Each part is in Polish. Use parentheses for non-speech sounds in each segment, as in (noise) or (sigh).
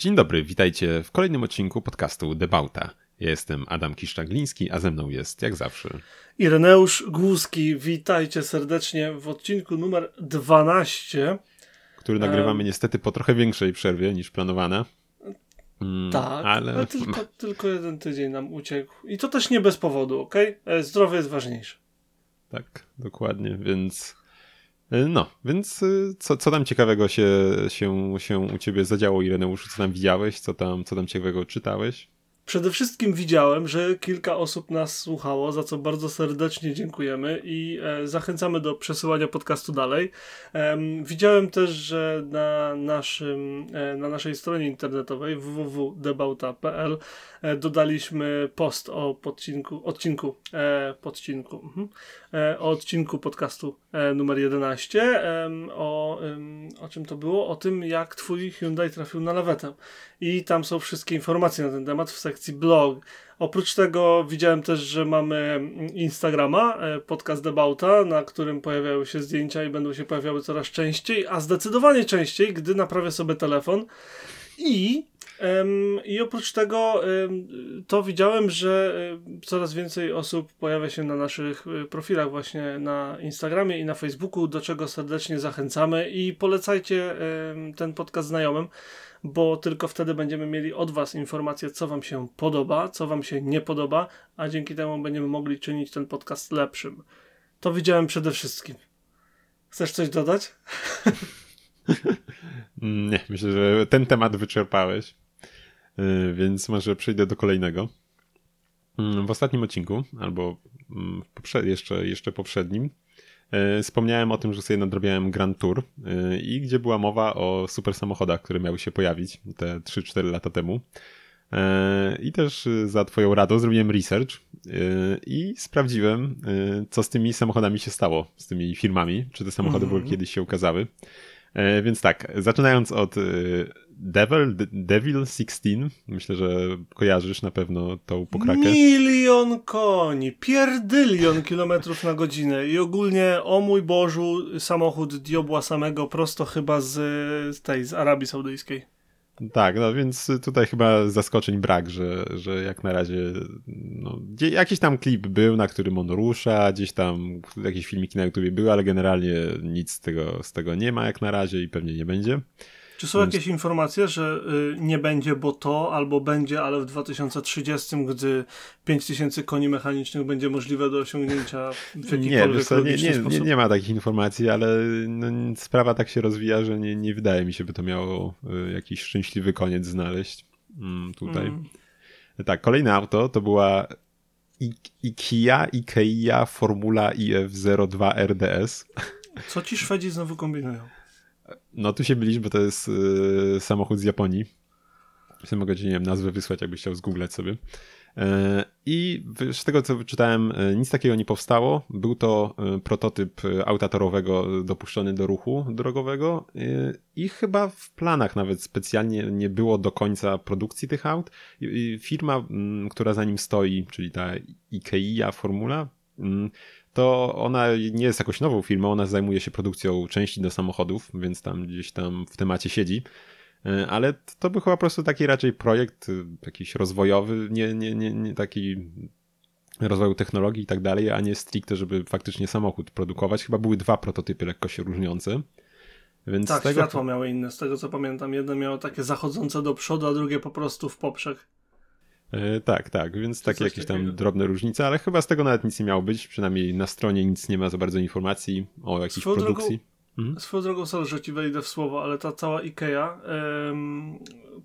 Dzień dobry, witajcie w kolejnym odcinku podcastu Debauta. Ja jestem Adam Kiszczagliński, a ze mną jest, jak zawsze, Ireneusz Głuski. Witajcie serdecznie w odcinku numer 12. który nagrywamy um, niestety po trochę większej przerwie niż planowana. Mm, tak, ale, tylko, tylko, jeden tydzień nam uciekł. I to też nie bez powodu, ok? E, zdrowie jest ważniejsze. Tak, dokładnie, więc E, no, więc e, co, co tam ciekawego się, się, się u ciebie zadziało, Ireneuszu? Co tam widziałeś? Co tam, co tam ciekawego czytałeś? Przede wszystkim widziałem, że kilka osób nas słuchało, za co bardzo serdecznie dziękujemy i e, zachęcamy do przesyłania podcastu dalej. E, widziałem też, że na, naszym, e, na naszej stronie internetowej www.debauta.pl e, dodaliśmy post o podcinku, odcinku, e, podcinku, mhm, e, o odcinku podcastu numer 11. o, o czym to było? O tym, jak twój Hyundai trafił na lawetę. I tam są wszystkie informacje na ten temat w sekcji sekcji blog. Oprócz tego widziałem też, że mamy Instagrama, e, podcast Debauta, na którym pojawiają się zdjęcia i będą się pojawiały coraz częściej, a zdecydowanie częściej, gdy naprawię sobie telefon. I, i oprócz tego to widziałem, że coraz więcej osób pojawia się na naszych e, profilach właśnie na Instagramie i na Facebooku, do czego serdecznie zachęcamy i polecajcie ten podcast znajomym bo tylko wtedy będziemy mieli od Was informację, co Wam się podoba, co Wam się nie podoba, a dzięki temu będziemy mogli czynić ten podcast lepszym. To widziałem przede wszystkim. Chcesz coś dodać? (laughs) Nie, myślę, że ten temat wyczerpałeś, y, więc może przejdę do kolejnego. Mm, w ostatnim odcinku, albo mm, jeszcze, jeszcze poprzednim, wspomniałem o tym, że sobie nadrobiłem Grand Tour e, i gdzie była mowa o super samochodach, które miały się pojawić te 3-4 lata temu. E, I też za Twoją radą zrobiłem research i sprawdziłem, co z tymi samochodami się stało, z tymi firmami, czy te samochody mm -hmm. były kiedyś się ukazały. Więc tak, zaczynając od Devil, Devil 16. Myślę, że kojarzysz na pewno tą pokrakę. Milion koni, pierdylion kilometrów na godzinę i ogólnie, o mój Bożu, samochód diobła samego prosto chyba z, z tej, z Arabii Saudyjskiej. Tak, no więc tutaj chyba zaskoczeń brak, że, że jak na razie no, jakiś tam klip był, na którym on rusza, gdzieś tam jakieś filmiki na YouTube były, ale generalnie nic z tego, z tego nie ma jak na razie i pewnie nie będzie. Czy są jakieś informacje, że y, nie będzie, bo to, albo będzie, ale w 2030, gdy 5000 koni mechanicznych będzie możliwe do osiągnięcia w jakikolwiek nie, nie, nie, nie, nie ma takich informacji, ale no, sprawa tak się rozwija, że nie, nie wydaje mi się, by to miało y, jakiś szczęśliwy koniec znaleźć mm, tutaj. Mm. Tak, kolejne auto to była I IKEA, IKEA Formula IF02 RDS. Co ci Szwedzi znowu kombinują? No tu się byliśmy, bo to jest yy, samochód z Japonii. Sobie mogę wiem, nazwę wysłać, jakbyś chciał zgooglać sobie. Yy, I z tego, co czytałem, yy, nic takiego nie powstało. Był to yy, prototyp auta torowego dopuszczony do ruchu drogowego i chyba w planach nawet specjalnie nie było do końca produkcji tych aut. Firma, mm, która za nim stoi, czyli ta IKEA Formula, mm, to ona nie jest jakoś nową firmą, ona zajmuje się produkcją części do samochodów, więc tam gdzieś tam w temacie siedzi. E, ale to był chyba po prostu taki raczej projekt y, jakiś rozwojowy, nie, nie, nie, nie taki rozwoju technologii i tak dalej, a nie stricte, żeby faktycznie samochód produkować. Chyba były dwa prototypy lekko się różniące. Więc tak, tego... światła miały inne, z tego co pamiętam. Jedno miało takie zachodzące do przodu, a drugie po prostu w poprzek. E, tak, tak, więc takie jakieś tam takiego. drobne różnice, ale chyba z tego nawet nic nie miało być, przynajmniej na stronie nic nie ma za bardzo informacji o jakiejś swoją produkcji. Drogą, mhm. Swoją drogą, sorry, że ci wejdę w słowo, ale ta cała Ikea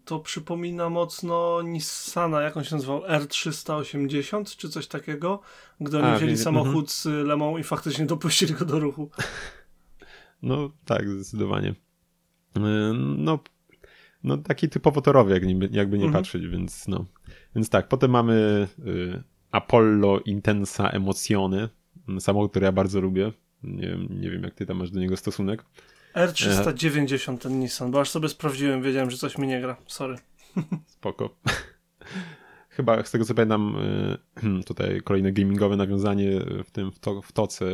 to przypomina mocno Nissana, jak on się nazywał, R380 czy coś takiego, gdy oni A, wzięli samochód z Lemą i faktycznie dopuścili go do ruchu. (laughs) No tak, zdecydowanie. No, no taki typowo torowy, jakby, jakby nie mhm. patrzeć, więc no. Więc tak, potem mamy y, Apollo Intensa Emocione, samochód, który ja bardzo lubię. Nie wiem, nie wiem, jak ty tam masz do niego stosunek. R390 ten Nissan, bo aż sobie sprawdziłem, wiedziałem, że coś mi nie gra. Sorry. (laughs) (laughs) Spoko. Chyba z tego co pamiętam, y, (clears throat) tutaj kolejne gamingowe nawiązanie w tym w, to, w toce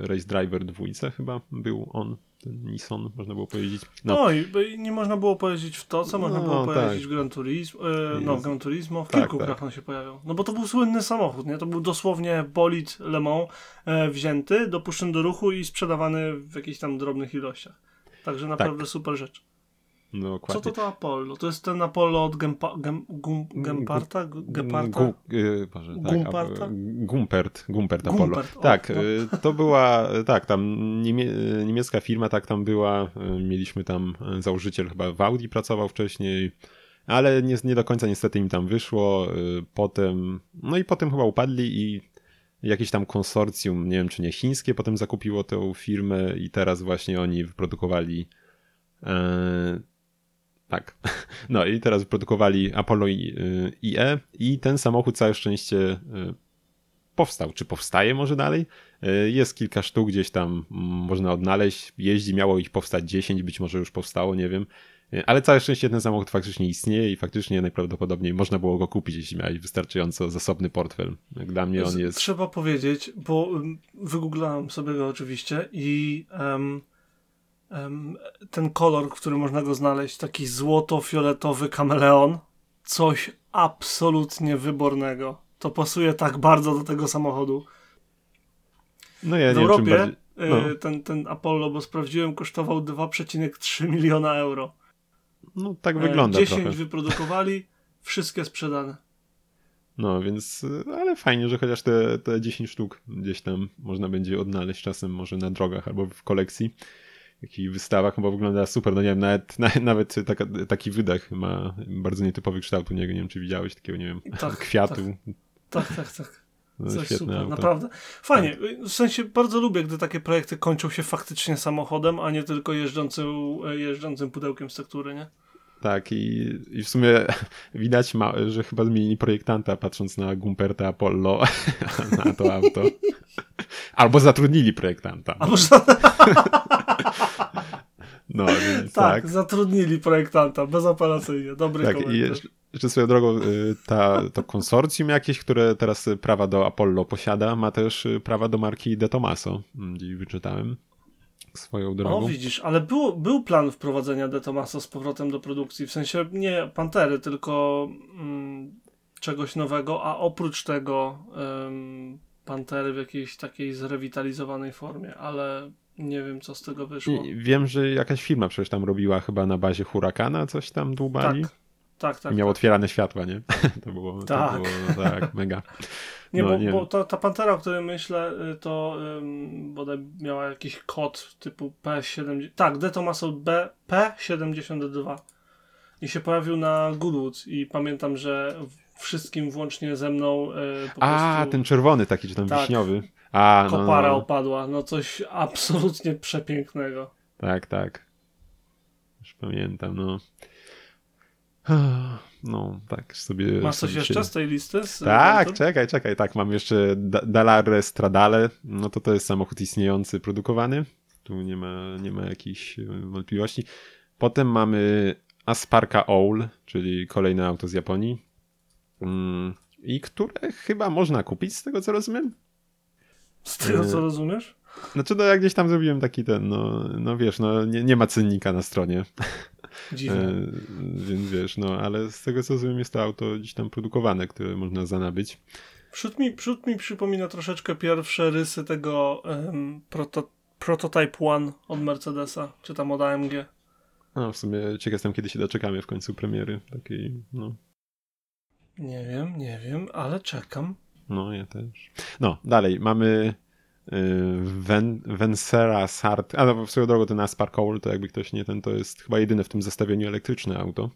Race Driver 2 chyba był on ten Nissan, można było pojeździć. No, no i nie można było pojeździć w to, co można No, było pojeździć tak. w Gran Turismo, e, no w. Gran Turismo, w Tak, kilku tak. grach on się pojawiał. No bo to był słynny samochód, nie? To był dosłownie bolid Le Mans e, wzięty, dopuszczony do ruchu i sprzedawany w jakichś tam drobnych ilościach. Także naprawdę super rzecz. No, Co dokładnie. to to Apollo? To jest ten Apollo od Gempa, Gem, Gum, Gemparta? Geparta? Gu, Boże, tak, Gumparta? a, Gumpert, Gumpert Apollo. Gumpert, o, tak, no. y, to była, y, tak, tam niemie, y, niemiecka firma, tak tam była, mieliśmy tam założyciel chyba w Audi pracował wcześniej, ale nie, nie do końca niestety im tam wyszło, potem, no i potem chyba upadli i jakieś tam konsorcjum, nie wiem czy nie chińskie, potem zakupiło tę firmę i teraz właśnie oni wyprodukowali e, tak. (laughs) No i teraz wyprodukowali Apollo i- y, IE i ten samochód całe szczęście y, powstał. Czy powstaje może dalej? Y, Jest kilka sztuk gdzieś tam mm, można odnaleźć. Jeździ, miało ich powstać 10, być może już powstało, nie wiem. Ale całe szczęście ten samochód faktycznie istnieje i faktycznie najprawdopodobniej można było go kupić, jeśli miałeś wystarczająco zasobny portfel. Dla mnie on jest... Trzeba powiedzieć, bo wygooglałem sobie go oczywiście i em, ten kolor, w którym można go znaleźć, taki złoto-fioletowy kameleon, coś absolutnie wybornego. To pasuje tak bardzo do tego samochodu. No ja w nie wiem, Europie bardziej... y, no. ten, ten Apollo, bo sprawdziłem, kosztował 2,3 miliona euro. No tak E, wygląda 10 trochę. wyprodukowali, (laughs) wszystkie sprzedane. No, więc, y, ale fajnie, że chociaż te, te 10 sztuk gdzieś tam można będzie odnaleźć czasem może na drogach albo w kolekcji, w jakichś wystawach, bo wygląda super, no nie wiem, nawet, na, nawet taka, taki wydech ma bardzo nietypowy kształt u niego, nie wiem, czy widziałeś takiego, nie wiem, Tak, kwiatu. Tak, tak, tak. No, Coś super, auto. naprawdę. Fajnie. W sensie bardzo lubię, gdy takie projekty kończą się faktycznie samochodem, a nie tylko jeżdżącym, jeżdżącym pudełkiem z tektury, nie? Tak, i, i w sumie (laughs) widać, ma, że chyba zmienili projektanta, patrząc na Gumperta Apollo, (laughs) na to auto. (laughs) Albo zatrudnili projektanta. A może No, (laughs) więc tak, tak. zatrudnili projektanta, bezapelacyjnie. Dobry Tak, i komentarz. jeszcze, jeszcze swoją drogą, y, ta, to konsorcjum jakieś, które teraz prawa do Apollo posiada, ma też y, prawa do marki De Tomaso, mm, gdzieś wyczytałem swoją O, drogą. widzisz, ale był, był plan wprowadzenia De Tomaso z powrotem do produkcji, w sensie nie Pantery, tylko mm, czegoś nowego, a oprócz tego ym, Pantery w jakiejś takiej zrewitalizowanej formie, ale nie wiem, co z tego wyszło. I wiem, że jakaś firma przecież tam robiła chyba na bazie Huracana coś tam dłubali. Tak, tak, tak. I miał tak. otwierane światła, nie? (laughs) To było, Tak. to było tak, mega. Nie, No, bo, nie bo ta, ta Pantera, o której myślę, y, to ym, bodaj miała jakiś kod typu P70. Tak, De Tomaso B, P72. I się pojawił na Goodwood i pamiętam, że wszystkim włącznie ze mną y, po A, prostu ten czerwony taki, czy tam Tak. wiśniowy. A, no, kopara no, opadła. No coś absolutnie przepięknego. Tak, tak. Już pamiętam, no. (sighs) No, tak sobie... Masz coś jeszcze się- z tej listy? Z Tak, czekaj, czekaj, tak, mam jeszcze Da- Dalare Stradale, no to to jest samochód istniejący, produkowany, tu nie ma, nie ma jakichś e, wątpliwości. Potem mamy Asparka Owl, czyli kolejne auto z Japonii, mm, i które chyba można kupić, z tego co rozumiem. Z tego co rozumiesz? Znaczy, no ja gdzieś tam zrobiłem taki ten, no, no wiesz, no nie, nie ma cennika na stronie, Dziwne. (laughs) e, więc wiesz, no ale z tego co rozumiem jest to auto gdzieś tam produkowane, które można zanabyć. Przód mi, przód mi przypomina troszeczkę pierwsze rysy tego em, proto, Prototype One od Mercedesa, czy tam od AMG. No, w sumie ciekaw jestem, kiedy się doczekamy w końcu premiery takiej, no, Nie wiem, nie wiem, ale czekam. No ja też. No, dalej, mamy y, Ven, Vencera Sart, a no, w swoją drogą ten Aspark Owl, to jakby ktoś nie ten, to jest chyba jedyne w tym zestawieniu elektryczne auto.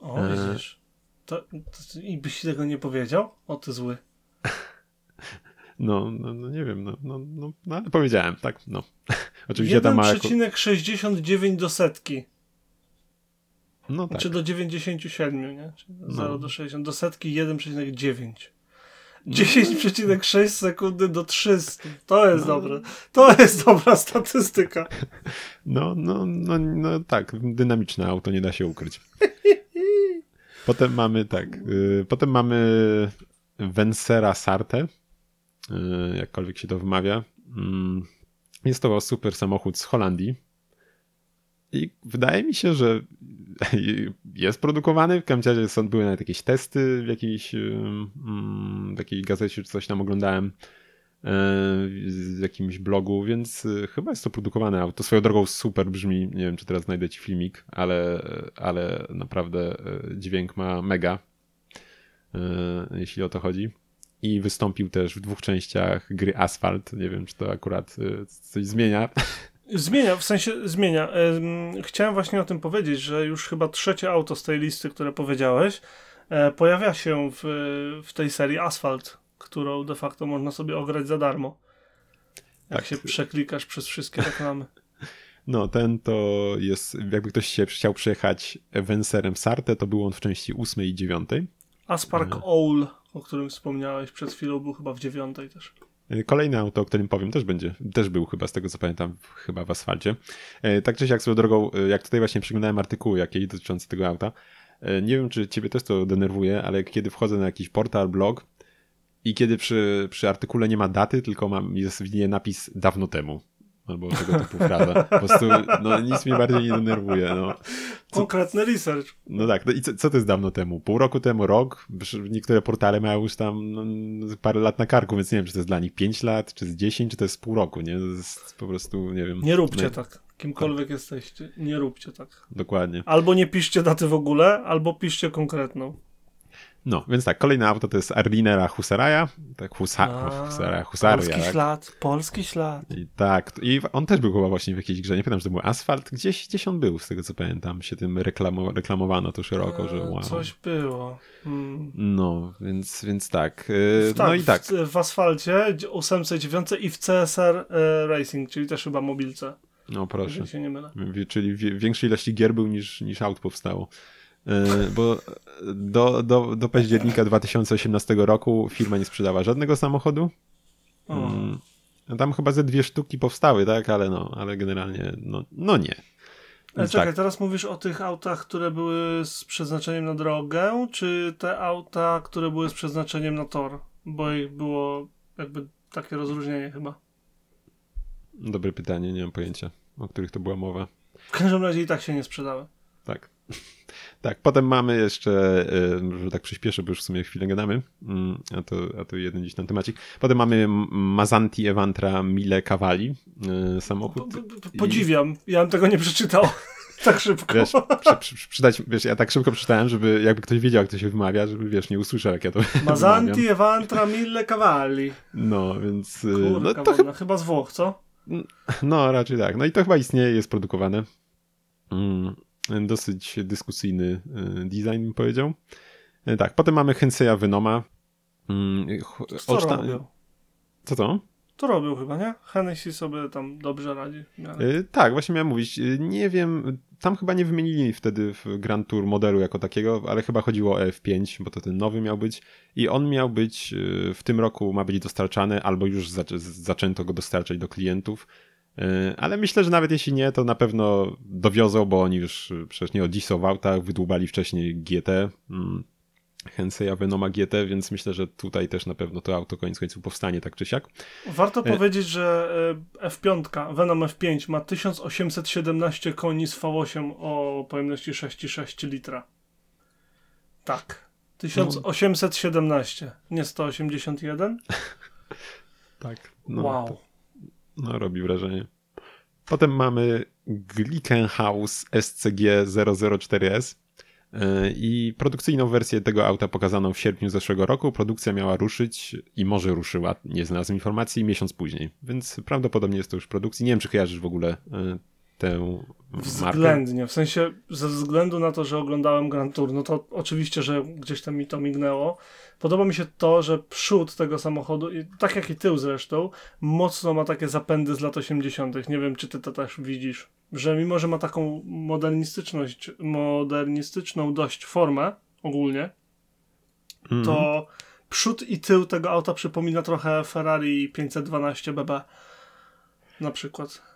O, E. widzisz. To, to, I byś tego nie powiedział? O, ty zły. (laughs) No, no, no nie wiem, no, no, no, no ale powiedziałem, tak, no. (laughs) Oczywiście tam ma jako... 1,69 do setki. No tak, Czy do 97, nie? Czyli No. 0 do 60. Do setki 1,9. 10,6 sekundy do 300. To jest No. dobre. To jest dobra statystyka. no, no, no, no tak, dynamiczne auto, nie da się ukryć. Potem mamy tak, y, potem mamy Vencera Sarte, y, jakkolwiek się to wymawia. Mm, Jest to super samochód z Holandii. I wydaje mi się, że (laughs) jest produkowany. W każdym razie są, były nawet jakieś testy w jakiejś, mm, w jakiejś gazecie czy coś tam oglądałem e, w jakimś blogu, więc e, chyba jest to produkowane auto. Swoją drogą super brzmi, nie wiem czy teraz znajdę ci filmik, ale, ale naprawdę e, dźwięk ma mega, jeśli o to chodzi. I wystąpił też w dwóch częściach gry Asphalt. Nie wiem, czy to akurat coś zmienia. (laughs) Zmienia, w sensie zmienia. Chciałem właśnie o tym powiedzieć, że już chyba trzecie auto z tej listy, które powiedziałeś, e, pojawia się w, w tej serii Asphalt, którą de facto można sobie ograć za darmo. Jak tak. się przeklikasz przez wszystkie reklamy. (laughs) No, ten to jest, jakby ktoś się chciał przejechać Vencerem Sarte, to był on w części ósmej i dziewiątej. Aspark e... Owl, o którym wspomniałeś przed chwilą, był chyba w dziewiątej też. Kolejne auto, o którym powiem, też będzie, też był chyba z tego co pamiętam, chyba w asfalcie. E, tak czy siak swoją drogą, e, jak tutaj właśnie przeglądałem artykuły jakieś dotyczące tego auta, e, nie wiem czy ciebie też to denerwuje, ale kiedy wchodzę na jakiś portal, blog i kiedy przy, przy artykule nie ma daty, tylko mam, jest w napis dawno temu albo tego typu fraza. Po prostu no, nic mnie bardziej nie denerwuje. No. Konkretny research. No tak, no i co, co to jest dawno temu? Pół roku temu, rok? Niektóre portale mają już tam no, parę lat na karku, więc nie wiem, czy to jest dla nich 5 lat, czy z 10, czy to jest pół roku, nie? To jest po prostu, nie wiem. Nie róbcie no, tak. Kimkolwiek tak. jesteście, nie róbcie tak. Dokładnie. Albo nie piszcie daty w ogóle, albo piszcie konkretną. No, więc tak, kolejne auto to jest Arlinera Husaraja. Tak, Husa A, Husara, Husaria. Polski tak. ślad, polski ślad. I tak, i on też był chyba właśnie w jakiejś grze, nie pamiętam, że to był Asfalt. Gdzieś, gdzieś on był, z tego co pamiętam, się tym reklamo, reklamowano to szeroko, eee, że wow. Coś było. Hmm. No, więc, więc tak. Yy, tak no i tak. W, w Asfalcie, 809 i w CSR e, Racing, czyli też chyba mobilce. No proszę. Się nie mylę. Czyli większej ilości gier był niż, niż aut powstało. E, bo do, do, do października 2018 roku firma nie sprzedała żadnego samochodu. Mm, tam chyba ze dwie sztuki powstały, tak? Ale no, ale generalnie no, no nie. Ale czekaj, tak. teraz mówisz o tych autach, które były z przeznaczeniem na drogę, czy te auta, które były z przeznaczeniem na tor? Bo ich było jakby takie rozróżnienie chyba. Dobre pytanie, nie mam pojęcia, o których to była mowa. W każdym razie i tak się nie sprzedały. Tak. (laughs) Tak, potem mamy jeszcze, e, że tak przyspieszę, bo już w sumie chwilę gadamy, mm, a to, a to jeden dziś ten temacik. Potem mamy Mazanti Evantra Mille Cavalli, e, samochód. Podziwiam, I... ja bym tego nie przeczytał. (laughs) tak szybko. Wiesz, przy, przy, przydać, wiesz, ja tak szybko przeczytałem, żeby jakby ktoś wiedział, jak to się wymawia, żeby wiesz, nie usłyszał, jak ja to (laughs) Mazanti Evantra Mille Cavalli. No, więc... E, Kurka, no, to chyba... chyba z Włoch, co? No, raczej tak. No i to chyba istnieje, jest produkowane. Mm dosyć dyskusyjny e, design, bym powiedział. E, tak, potem mamy Henseya Venoma. Mm, co robił? Co to? To robił chyba, nie? Hennessy sobie tam dobrze radzi. Yy, tak, właśnie miałem mówić. Nie wiem, tam chyba nie wymienili wtedy w Grand Tour modelu jako takiego, ale chyba chodziło o F5, bo to ten nowy miał być i on miał być w tym roku ma być dostarczany, albo już zaczęto go dostarczać do klientów E, ale myślę, że nawet jeśli nie, to na pewno dowiozą, bo oni już przecież nie od dziś są w autach, wydłubali wcześniej GT, mm, Henseya Venoma GT, więc myślę, że tutaj też na pewno to auto koniec końców powstanie tak czy siak. Warto e... powiedzieć, że e, F5, Venom F5 ma 1817 koni z V8 o pojemności 6,6 litra. Tak. 1817, nie 181? (laughs) tak. No, wow. To... No, robi wrażenie. Potem mamy Glickenhaus SCG 004S e, i produkcyjną wersję tego auta pokazano w sierpniu zeszłego roku. Produkcja miała ruszyć i może ruszyła, nie znalazłem informacji, miesiąc później. Więc prawdopodobnie jest to już produkcji. Nie wiem, czy kojarzysz w ogóle e, tę Względnie, w sensie ze względu na to, że oglądałem Grand Tour, no to oczywiście, że gdzieś tam mi to mignęło. Podoba mi się to, że przód tego samochodu, tak jak i tył zresztą, mocno ma takie zapędy z lat 80. Nie wiem, czy ty to też widzisz. Że mimo, że ma taką modernistyczność, modernistyczną dość formę ogólnie, mm. to przód i tył tego auta przypomina trochę Ferrari 512 BB na przykład.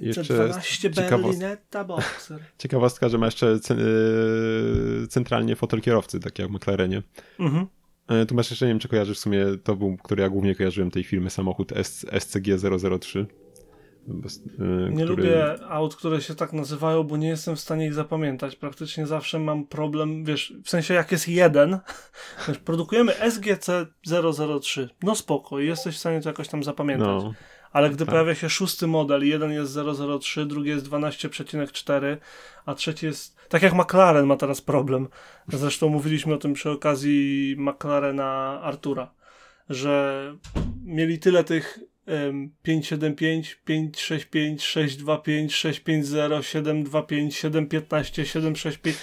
Jeszcze 12 Berlinetta Boxer. (laughs) Ciekawostka, że ma jeszcze e, centralnie fotel kierowcy, tak jak w McLarenie. Mhm. E, tu masz jeszcze, nie wiem czy kojarzysz w sumie, to był, który ja głównie kojarzyłem tej firmy, samochód SCG 003. Bez, y, Nie który... lubię aut, które się tak nazywają, bo nie jestem w stanie ich zapamiętać. Praktycznie zawsze mam problem, wiesz, w sensie jak jest jeden, (laughs) wiesz, produkujemy SGC 003, no spoko, jesteś w stanie to jakoś tam zapamiętać. No, Ale gdy tak. pojawia się szósty model, jeden jest 003, drugi jest 12,4, a trzeci jest. Tak jak McLaren ma teraz problem. Zresztą mówiliśmy o tym przy okazji McLarena Artura, że mieli tyle tych em, 575, 565, 625, 650, 725, 715, 765.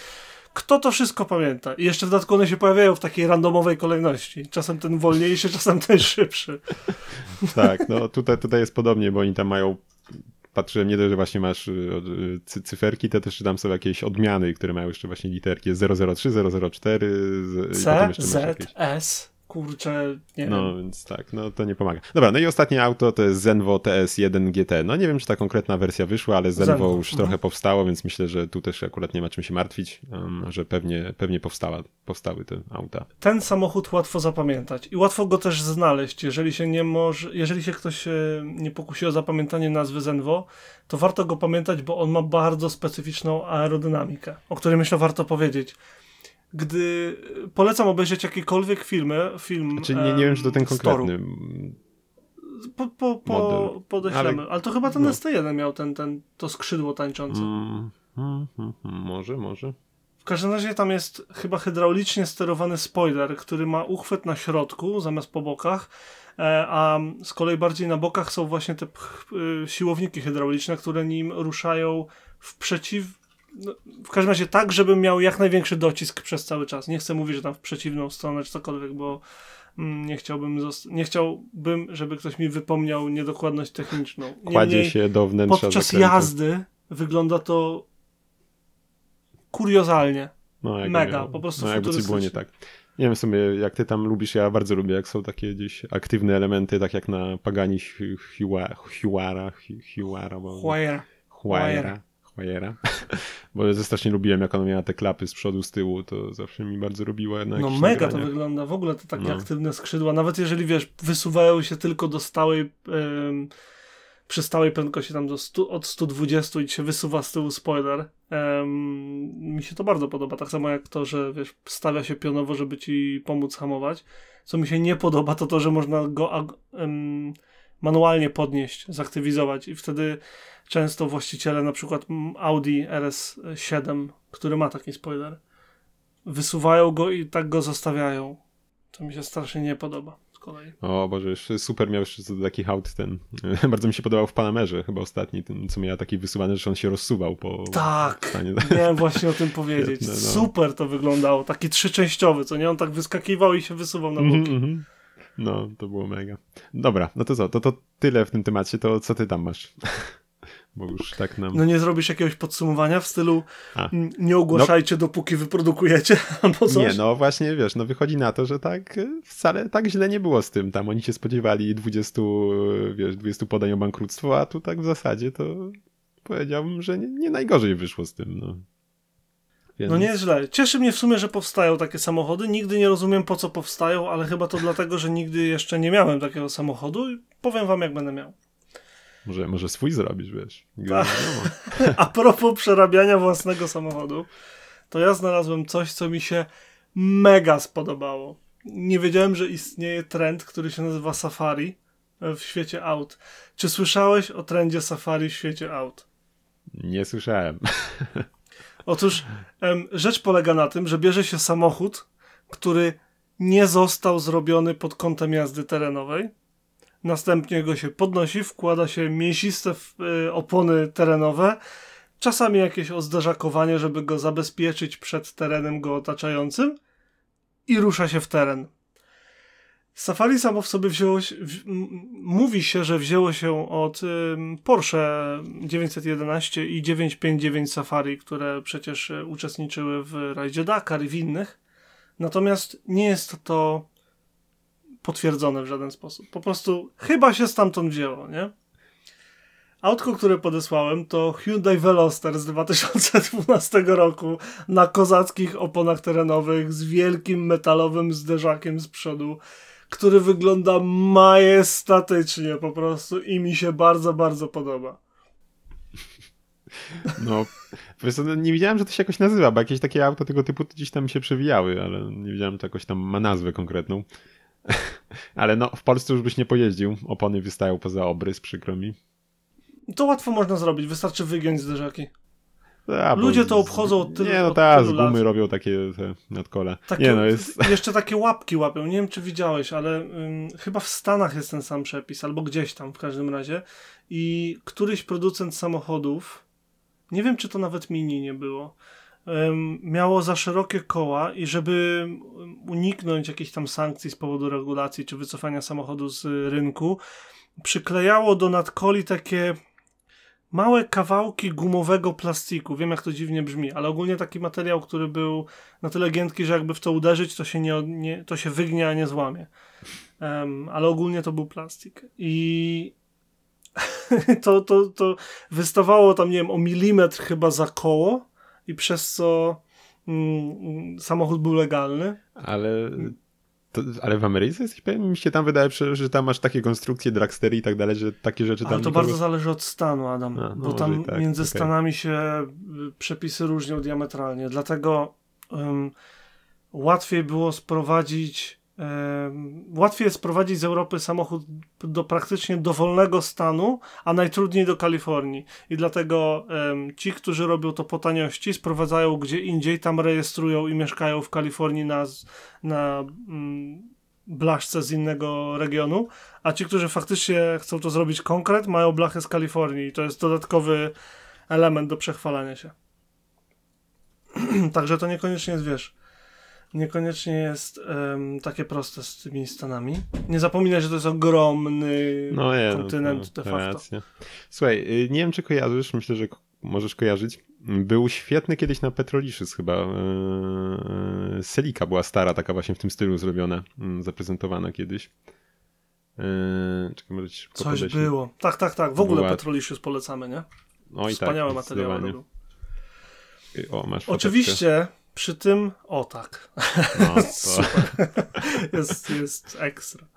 Kto to wszystko pamięta? I jeszcze w dodatku one się pojawiają w takiej randomowej kolejności. Czasem ten wolniejszy, (laughs) czasem ten szybszy. tak, no tutaj, tutaj jest podobnie, bo oni tam mają patrzyłem, nie dość, że właśnie masz y, y, cy- cyferki, to też tam są jakieś odmiany, które mają jeszcze właśnie literki. Jest 003, 004 z, i C, Z, jakieś. S, kurczę, nie No, wiem. więc tak, no to nie pomaga. Dobra, no i ostatnie auto to jest Zenvo TS1 GT. No nie wiem, czy ta konkretna wersja wyszła, ale Zenvo, Zenvo, już mhm. trochę powstało, więc myślę, że tu też akurat nie ma czym się martwić, um, że pewnie, pewnie powstała, powstały te auta. Ten samochód łatwo zapamiętać i łatwo go też znaleźć. Jeżeli się nie może, jeżeli się ktoś e, nie pokusi o zapamiętanie nazwy Zenvo, to warto go pamiętać, bo on ma bardzo specyficzną aerodynamikę, o której myślę warto powiedzieć. Gdy polecam obejrzeć jakiekolwiek filmy, film. Znaczy nie, nie wiem, czy to ten konkretny. Po, po, po, model. podeślemy. Ale, Ale- to chyba ten no. ST1 miał ten, ten, to skrzydło tańczące. Mm, mm, mm, może, może. W każdym razie tam jest chyba hydraulicznie sterowany spoiler, który ma uchwyt na środku zamiast po bokach, e, a z kolei bardziej na bokach są właśnie te y, siłowniki hydrauliczne, które nim ruszają w przeciw. No, w każdym razie tak, żebym miał jak największy docisk przez cały czas. Nie chcę mówić, że tam w przeciwną stronę czy cokolwiek, bo mm, nie chciałbym, nie chciałbym, żeby ktoś mi wypomniał niedokładność techniczną. Kładzie Niemniej- się do wnętrza podczas zakrętu. jazdy wygląda to kuriozalnie. No, mega, po prostu No jakby coś było nie tak. Nie wiem w sumie, jak ty tam lubisz, ja bardzo lubię, jak są takie gdzieś aktywne elementy, tak jak na Pagani Hu- Huara, Huara, Hu- Huara, Huayra. (laughs) Bo ja strasznie lubiłem, jak ona miała te klapy z przodu, z tyłu, to zawsze mi bardzo robiło na No mega to nagraniach. wygląda, w ogóle te takie No. aktywne skrzydła, nawet jeżeli wiesz, wysuwają się tylko do stałej, em, przy stałej prędkości tam do 100, od 120 i się wysuwa z tyłu spoiler. Mi się to bardzo podoba, tak samo jak to, że wiesz, stawia się pionowo, żeby ci pomóc hamować. Co mi się nie podoba, to to, że można go em, manualnie podnieść, zaktywizować i wtedy często właściciele na przykład mm, Audi RS7, który ma taki spoiler, wysuwają go i tak go zostawiają. To mi się strasznie nie podoba z kolei. O Boże, jeszcze super miał jeszcze do takich aut ten, (laughs) bardzo mi się podobał w Panamerze chyba ostatni, ten co miał taki wysuwany, że on się rozsuwał po Tak, stanie. (laughs) miałem właśnie o tym powiedzieć. No. Super to wyglądało, taki trzyczęściowy, co nie? On tak wyskakiwał i się wysuwał na boki. mhm. No, to było mega. Dobra, no to co, to, to tyle w tym temacie, to co ty tam masz? (laughs) Bo już tak nam... No nie zrobisz jakiegoś podsumowania w stylu A. "Mm, nie ogłaszajcie dopóki wyprodukujecie (laughs) albo coś? Nie, no właśnie, wiesz, no wychodzi na to, że tak y, wcale tak źle nie było z tym. Tam oni się spodziewali 20, y, wiesz, 20 podań o bankructwo, a tu tak w zasadzie to powiedziałbym, że nie, nie najgorzej wyszło z tym, no. Więc... No nie jest źle. Cieszy mnie w sumie, że powstają takie samochody. Nigdy nie rozumiem po co powstają, ale chyba to dlatego, że nigdy jeszcze nie miałem takiego samochodu i powiem wam jak będę miał. Może, może swój zrobisz, wiesz. Tak. Wiadomo. (laughs) A propos przerabiania własnego samochodu, to ja znalazłem coś, co mi się mega spodobało. Nie wiedziałem, że istnieje trend, który się nazywa Safari w świecie aut. Czy słyszałeś o trendzie Safari w świecie aut? Nie słyszałem. (laughs) Otóż em, rzecz polega na tym, że bierze się samochód, który nie został zrobiony pod kątem jazdy terenowej. Następnie go się podnosi, wkłada się mięsiste y, opony terenowe, czasami jakieś ozderzakowanie, żeby go zabezpieczyć przed terenem go otaczającym i rusza się w teren. Safari samo w sobie wzięło się, w, mówi się, że wzięło się od ym, Porsche 911 i 959 Safari, które przecież y, uczestniczyły w rajdzie Dakar i w innych. Natomiast nie jest to potwierdzone w żaden sposób. Po prostu chyba się stamtąd wzięło, nie? Autko, które podesłałem, to Hyundai Veloster z 2012 roku na kozackich oponach terenowych z wielkim metalowym zderzakiem z przodu, który wygląda majestatycznie po prostu i mi się bardzo, bardzo podoba. (laughs) No, wiesz, no, nie wiedziałem, że to się jakoś nazywa, bo jakieś takie auto tego typu gdzieś tam się przewijały, ale nie wiedziałem, że to jakoś tam ma nazwę konkretną. (laughs) ale no, w Polsce już byś nie pojeździł, opony wystają poza obrys, przykro mi. To łatwo można zrobić, wystarczy wygiąć zderzaki. A, Ludzie to obchodzą od tylu Nie, no tak, z gumy lat. robią takie te nadkole. Takie, nie, no jest... (laughs) Jeszcze takie łapki łapią. Nie wiem, czy widziałeś, ale chyba w Stanach jest ten sam przepis, albo gdzieś tam w każdym razie. I któryś producent samochodów, nie wiem, czy to nawet mini nie było, miało za szerokie koła i żeby uniknąć jakichś tam sankcji z powodu regulacji czy wycofania samochodu z rynku, przyklejało do nadkoli takie małe kawałki gumowego plastiku. Wiem, jak to dziwnie brzmi, ale ogólnie taki materiał, który był na tyle giętki, że jakby w to uderzyć, to się, nie, nie to się wygnie, a nie złamie. Um, ale ogólnie to był plastik. I (laughs) to, to, to wystawało tam, nie wiem, o milimetr chyba za koło i przez co mm, samochód był legalny. Ale to, ale w Ameryce jesteś pewien? Mi się tam wydaje, że tam masz takie konstrukcje dragstery i tak dalej, że takie rzeczy tam... Ale to nikogo... bardzo zależy od stanu, Adam, A, no bo tam tak, między okay. stanami się y, przepisy różnią diametralnie, dlatego um, łatwiej było sprowadzić łatwiej jest sprowadzić z Europy samochód do praktycznie dowolnego stanu, a najtrudniej do Kalifornii. I dlatego um, ci, którzy robią to po taniości, sprowadzają gdzie indziej, tam rejestrują i mieszkają w Kalifornii na, na mm, blaszce z innego regionu, a ci, którzy faktycznie chcą to zrobić konkret, mają blachę z Kalifornii. I to jest dodatkowy element do przechwalania się. (clears throat) Także to niekoniecznie jest, wiesz, niekoniecznie jest um, takie proste z tymi Stanami. Nie zapominaj, że to jest ogromny no, je, kontynent no, de facto. Racja. Słuchaj, y, nie wiem czy kojarzysz, myślę, że możesz kojarzyć. Był świetny kiedyś na Petroliszys chyba. Yy, Selika była stara, taka właśnie w tym stylu zrobiona, yy, zaprezentowana kiedyś. Czekaj, może ci Coś było. Tak, tak, tak. W ogóle Była... Petroliszys polecamy, nie? No i Wspaniałe tak, materiały O, masz Oczywiście przy tym, o tak. No, (laughs) jest, jest ekstra.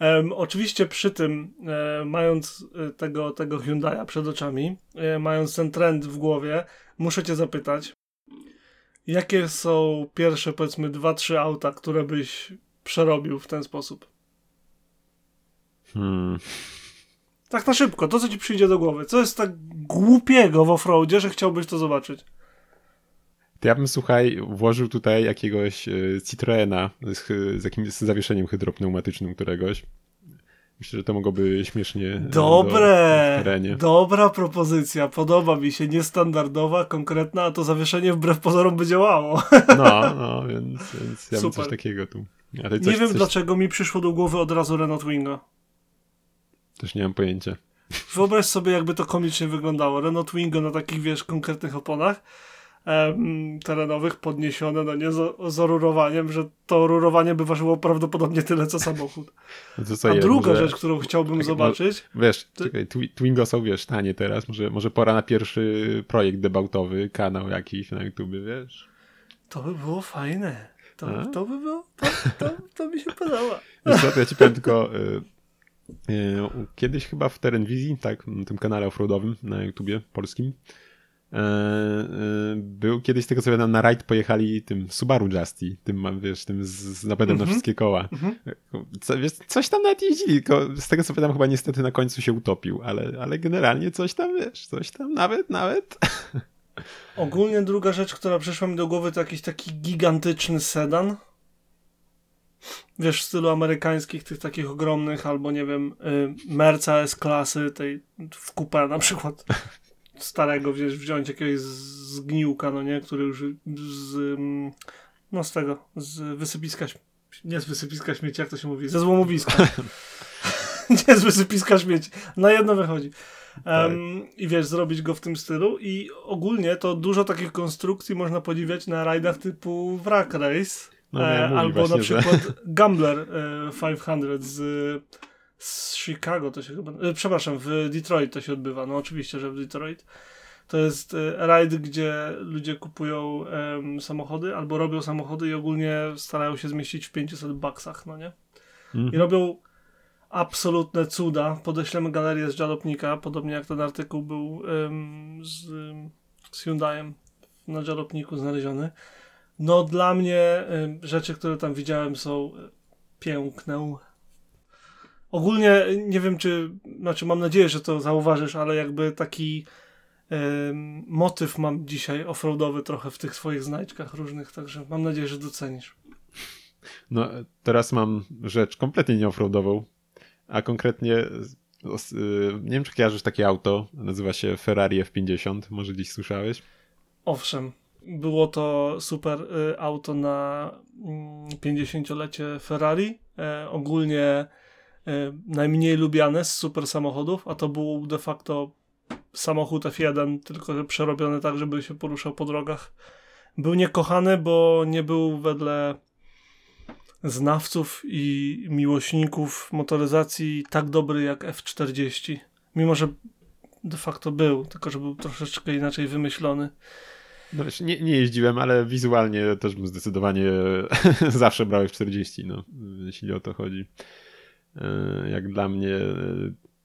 Um, oczywiście przy tym, e, mając e, tego, tego Hyundai'a przed oczami, e, mając ten trend w głowie, muszę cię zapytać, jakie są pierwsze, powiedzmy, dwa, trzy auta, które byś przerobił w ten sposób? Hmm. Tak na szybko, to co ci przyjdzie do głowy. Co jest tak głupiego w offroadzie, że chciałbyś to zobaczyć? To ja bym, słuchaj, włożył tutaj jakiegoś e, Citroena z, z jakimś zawieszeniem hydropneumatycznym któregoś. Myślę, że to mogłoby śmiesznie. Dobre! Do, dobra propozycja. Podoba mi się. Niestandardowa, konkretna, a to zawieszenie wbrew pozorom by działało. No, no, (laughs) więc, więc ja bym coś takiego tu. coś, nie wiem, coś... dlaczego mi przyszło do głowy od razu Renault Twingo. Też nie mam pojęcia. Wyobraź sobie, jakby to komicznie wyglądało. Renault Twingo na takich, wiesz, konkretnych oponach terenowych podniesione, no nie, z, z rurowaniem, że to rurowanie by ważyło prawdopodobnie tyle, co samochód. No co A druga może... rzecz, którą chciałbym tak, zobaczyć... No, wiesz, to... czekaj, Twingo są, wiesz, tanie teraz, może, może pora na pierwszy projekt debautowy, kanał jakiś na YouTube, wiesz? To by było fajne. To, to by było, to, to, to mi się podoba. (laughs) Wiesz co, ja ci powiem tylko... Y, y, kiedyś chyba w Terenwizji, tak, na tym kanale offroadowym na YouTubie polskim, był kiedyś tego co pamiętam na rajd pojechali tym Subaru Justy, tym wiesz, tym z, z napędem mm -hmm. na mhm. wszystkie koła. Mm -hmm. co, wiesz, coś tam nawet jeździli, tylko z tego co pamiętam chyba niestety na końcu się utopił, ale, ale generalnie coś tam wiesz, coś tam nawet, nawet. (laughs) Ogólnie druga rzecz, która przyszła mi do głowy to jakiś taki gigantyczny sedan. Wiesz, w stylu amerykańskich, tych takich ogromnych, albo nie wiem, y, Merca S-klasy, tej w kupę na przykład starego wziąć, wziąć jakiegoś zgniłka, no nie, który już z, mm, no z tego, z wysypiska, nie z wysypiska śmieci, jak to się mówi, ze złomowiska. (laughs) nie z wysypiska śmieci. Na jedno wychodzi. Um, tak. I wiesz, zrobić go w tym stylu i ogólnie to dużo takich konstrukcji można podziwiać na rajdach typu Wrack Race no, e, albo na przykład że... Gambler e, 500 z z Chicago to się chyba, e, przepraszam, w Detroit to się odbywa, no oczywiście, że w Detroit. To jest e, rajd, gdzie ludzie kupują samochody albo robią samochody i ogólnie starają się zmieścić w 500 baksach, no nie? mhm. i robią absolutne cuda. Podeślemy galerię z Jalopnika, podobnie jak ten artykuł był um, z, z Hyundaiem na Jalopniku znaleziony. No dla mnie um, rzeczy, które tam widziałem są piękne. Ogólnie nie wiem, czy, znaczy mam nadzieję, że to zauważysz, ale jakby taki um, motyw mam dzisiaj offroadowy trochę w tych swoich znajdźkach różnych, także mam nadzieję, że docenisz. No, teraz mam rzecz kompletnie nie offroadową, a konkretnie y, nie wiem, czy kojarzysz takie auto, nazywa się Ferrari F50, może gdzieś słyszałeś? Owszem, było to super y, auto na 50-lecie mm, Ferrari, e, ogólnie najmniej lubiane z super samochodów, a to był de facto samochód F1, tylko że przerobiony tak, żeby się poruszał po drogach. Był niekochany, bo nie był wedle znawców i miłośników motoryzacji tak dobry jak F40. Mimo, że de facto był, tylko że był troszeczkę inaczej wymyślony. No wiesz, nie, nie jeździłem, ale wizualnie też bym zdecydowanie (laughs) zawsze brał F40, no, jeśli o to chodzi. E, jak dla mnie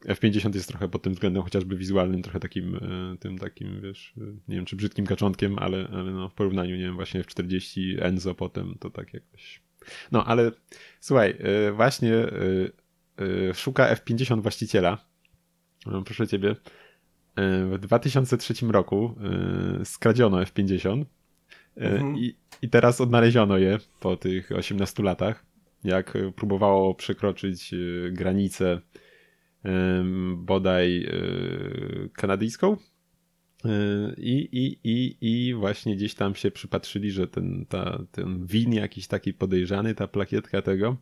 e, F50 jest trochę pod tym względem chociażby wizualnym, trochę takim e, tym takim, wiesz, nie wiem czy brzydkim kaczątkiem, ale, ale no, w porównaniu, nie wiem, właśnie F40, Enzo potem, to tak jakoś no, ale słuchaj, właśnie szuka F50 właściciela. No, proszę ciebie. W 2003 roku skradziono F50 mhm. i, i teraz odnaleziono je po tych 18 latach. Jak próbowało przekroczyć granicę bodaj kanadyjską, i, i, i, I właśnie gdzieś tam się przypatrzyli, że ten, ta, ten win jakiś taki podejrzany, ta plakietka tego.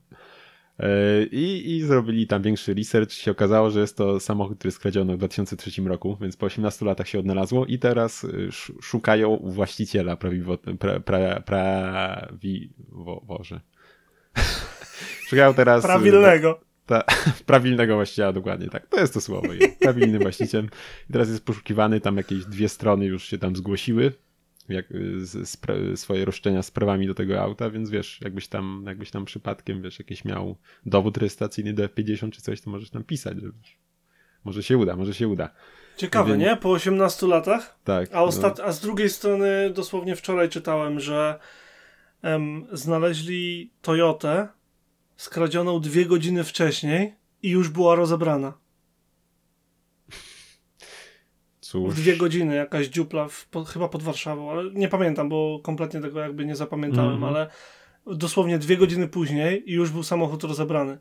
I, I zrobili tam większy research. Się okazało, że jest to samochód, który skradziono w 2003 roku, więc po 18 latach się odnalazło i teraz y, szukają właściciela prawiwo, pra, pra, prawiwoże. Szukają teraz. Y, Prawilnego. Ta, (laughs) prawilnego właściciela, dokładnie tak. To jest to słowo. Jest prawilny właściciel. I teraz jest poszukiwany, tam jakieś dwie strony już się tam zgłosiły, jak, z, z, swoje roszczenia z prawami do tego auta, więc wiesz, jakbyś tam, jakbyś tam przypadkiem, wiesz, jakiś miał dowód rejestracyjny do F50 czy coś, to możesz tam pisać, że może się uda, może się uda. Ciekawe, więc... nie? Po 18 latach? Tak. A, ostat... No. A z drugiej strony dosłownie wczoraj czytałem, że em, znaleźli Toyotę skradzioną dwie godziny wcześniej i już była rozebrana. Cóż. W dwie godziny jakaś dziupla, w, po, chyba pod Warszawą, ale nie pamiętam, bo kompletnie tego jakby nie zapamiętałem, mm -hmm. ale dosłownie dwie godziny później i już był samochód rozebrany.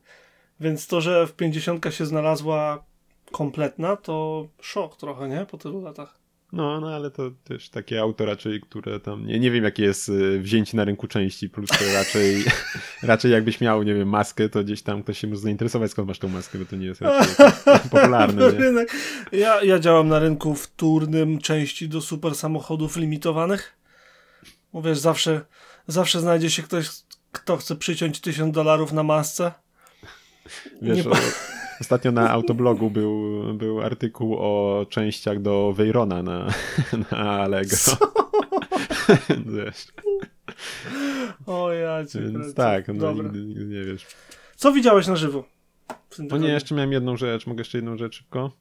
Więc to, że w 50 się znalazła kompletna, to szok trochę, nie? Po tylu latach. No, no ale to też takie auto raczej, które tam, nie, nie wiem jakie jest y, wzięcie na rynku części, plus to raczej, (laughs) raczej jakbyś miał, nie wiem, maskę, to gdzieś tam ktoś się może zainteresować skąd masz tą maskę, bo to nie jest raczej (laughs) popularne. Nie? Ja, ja działam na rynku wtórnym części do super samochodów limitowanych. Mówię, zawsze, zawsze znajdzie się ktoś, kto chce przyciąć tysiąc dolarów na masce. Wiesz, nie... o Ostatnio na autoblogu był, był artykuł o częściach do Veyrona na, (laughs) na Allegro. (laughs) o ja cię Więc tak, no nigdy, nigdy, nie wiesz. Co widziałeś na żywo? No nie, jeszcze miałem jedną rzecz. Mogę jeszcze jedną rzecz szybko?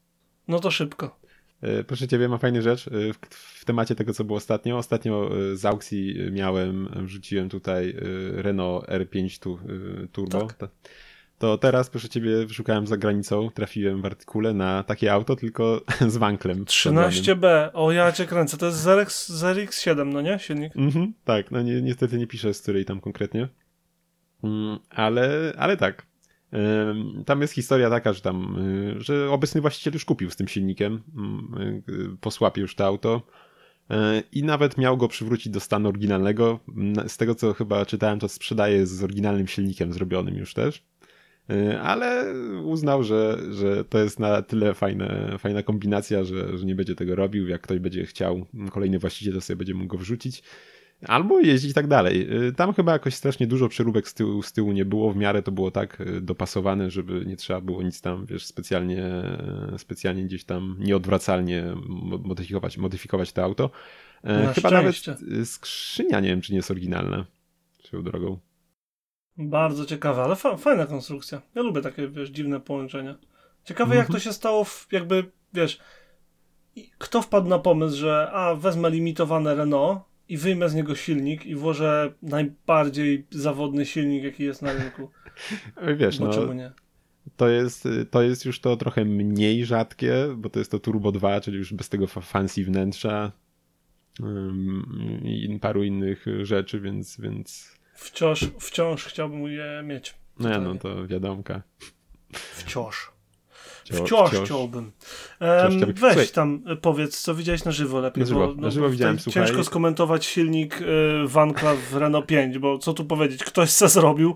No to szybko. E, proszę ciebie, mam fajną rzecz e, w, w, temacie tego, co było ostatnio. Ostatnio e, z aukcji miałem, wrzuciłem tutaj Renault R5 tu, Turbo. Tak to teraz, proszę ciebie, szukałem za granicą, trafiłem w artykule na takie auto, tylko (laughs) z wanklem. 13B, o ja cię kręcę, to jest ZRX, ZRX 7, no nie? Silnik? Mhm, tak, no ni niestety nie piszę z której tam konkretnie, mm, ale, ale tak. Tam jest historia taka, że tam, y, że obecny właściciel już kupił z tym silnikiem, mm, y, po słapie już to auto y, i nawet miał go przywrócić do stanu oryginalnego. Z tego co chyba czytałem, to sprzedaje z oryginalnym silnikiem zrobionym już też. Y, ale uznał, że, że to jest na tyle fajne, fajna kombinacja, że, że nie będzie tego robił. Jak ktoś będzie chciał, kolejny właściciel to sobie będzie mógł go wrzucić. Albo jeździć tak dalej. Y, tam chyba jakoś strasznie dużo przeróbek z tyłu, z tyłu nie było. W miarę to było tak y, dopasowane, żeby nie trzeba było nic tam, wiesz, specjalnie, specjalnie gdzieś tam nieodwracalnie modyfikować, modyfikować to auto. Na chyba szczęście. nawet skrzynia, nie wiem, czy nie jest oryginalna. Swoją drogą. Bardzo ciekawe, ale fa fajna konstrukcja. Ja lubię takie, wiesz, dziwne połączenia. Ciekawe, mm -hmm. jak to się stało, w, jakby, wiesz, kto wpadł na pomysł, że a, wezmę limitowane Renault i wyjmę z niego silnik i włożę najbardziej zawodny silnik, jaki jest na rynku. (laughs) Wiesz, bo no, czemu nie? To jest, to jest już to trochę mniej rzadkie, bo to jest to Turbo 2, czyli już bez tego fancy wnętrza um, i paru innych rzeczy, więc, więc... Wciąż, wciąż chciałbym je mieć. No, ja, no to wiadomka. Wciąż. Wciąż, wciąż chciałbym. Um, weź Słuchaj. tam e, powiedz, co widziałeś na żywo lepiej. Na żywo, bo, no, na żywo widziałem, słuchaj. Ciężko skomentować silnik y, Vanka w Renault 5, bo co tu powiedzieć, ktoś co zrobił.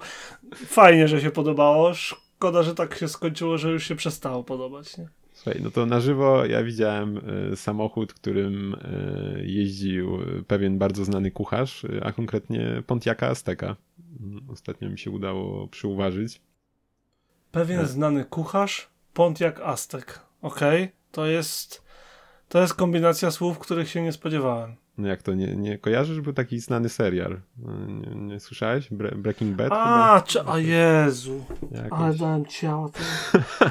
Fajnie, że się podobało. Szkoda, że tak się skończyło, że już się przestało podobać. Nie? Słuchaj, no to na żywo ja widziałem y, samochód, którym y, jeździł pewien bardzo znany kucharz, a konkretnie Pontiaca Azteca. Mm, ostatnio mi się udało przyuważyć. Pewien znany kucharz? Pontiac Aztek. Okej, okay. to jest to jest kombinacja słów, których się nie spodziewałem. No jak to, nie, nie kojarzysz? Był taki znany serial. No, nie, nie słyszałeś? Bre Breaking Bad? A, czy, a Jezu. Jakoś. Ale dałem ciało.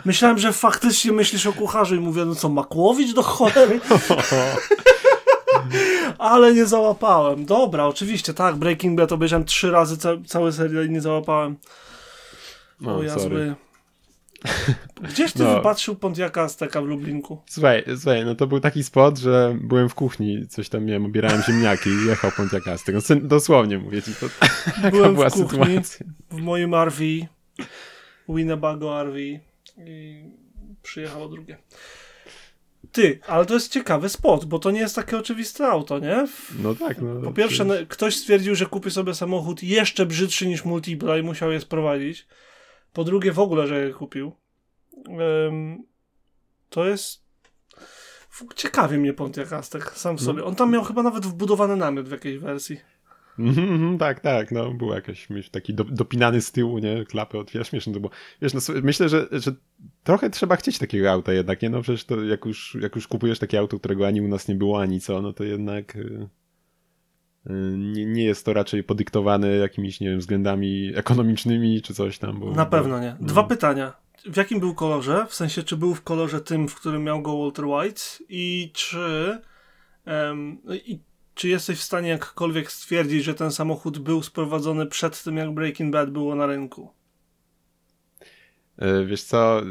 Myślałem, że faktycznie myślisz o kucharzu i mówię, no co, Makłowicz do cholery? (laughs) Ale nie załapałem. Dobra, oczywiście, tak, Breaking Bad obejrzałem trzy razy ca cały serial i nie załapałem. No, o, ja sorry. Gdzieś ty no. wypatrzył Pontiaca Azteka w Lublinku? Słuchaj, słuchaj, no to był taki spot, że byłem w kuchni, coś tam miałem, obierałem ziemniaki i jechał Pontiac Aztek. No, dosłownie mówię ci, to (laughs) byłem była w kuchni, sytuacja. w moim RV, Winnebago RV i przyjechało drugie. Ty, ale to jest ciekawy spot, bo to nie jest takie oczywiste auto, nie? No tak. No, po pierwsze, no, ktoś stwierdził, że kupi sobie samochód jeszcze brzydszy niż Multipla i musiał je sprowadzić. Po drugie, w ogóle, że je kupił. Um, to jest. Ciekawie mnie Pontiac Aztek sam w no. sobie. On tam miał chyba nawet wbudowany namiot w jakiejś wersji. Mm, tak, tak, no był jakiś taki do, dopinany z tyłu, nie, klapy otwierasz, śmieszne to było. Wiesz, no myślę, że, że trochę trzeba chcieć takiego auta jednak, nie, no przecież to jak już, jak już kupujesz takie auto, którego ani u nas nie było, ani co, no to jednak Y, nie, nie jest to raczej podyktowane jakimiś, nie wiem, względami ekonomicznymi czy coś tam. Bo, Na pewno nie. Dwa no. pytania. W jakim był kolorze? W sensie, czy był w kolorze tym, w którym miał go Walter White i czy um, i czy jesteś w stanie jakkolwiek stwierdzić, że ten samochód był sprowadzony przed tym, jak Breaking Bad było na rynku? Y, wiesz co,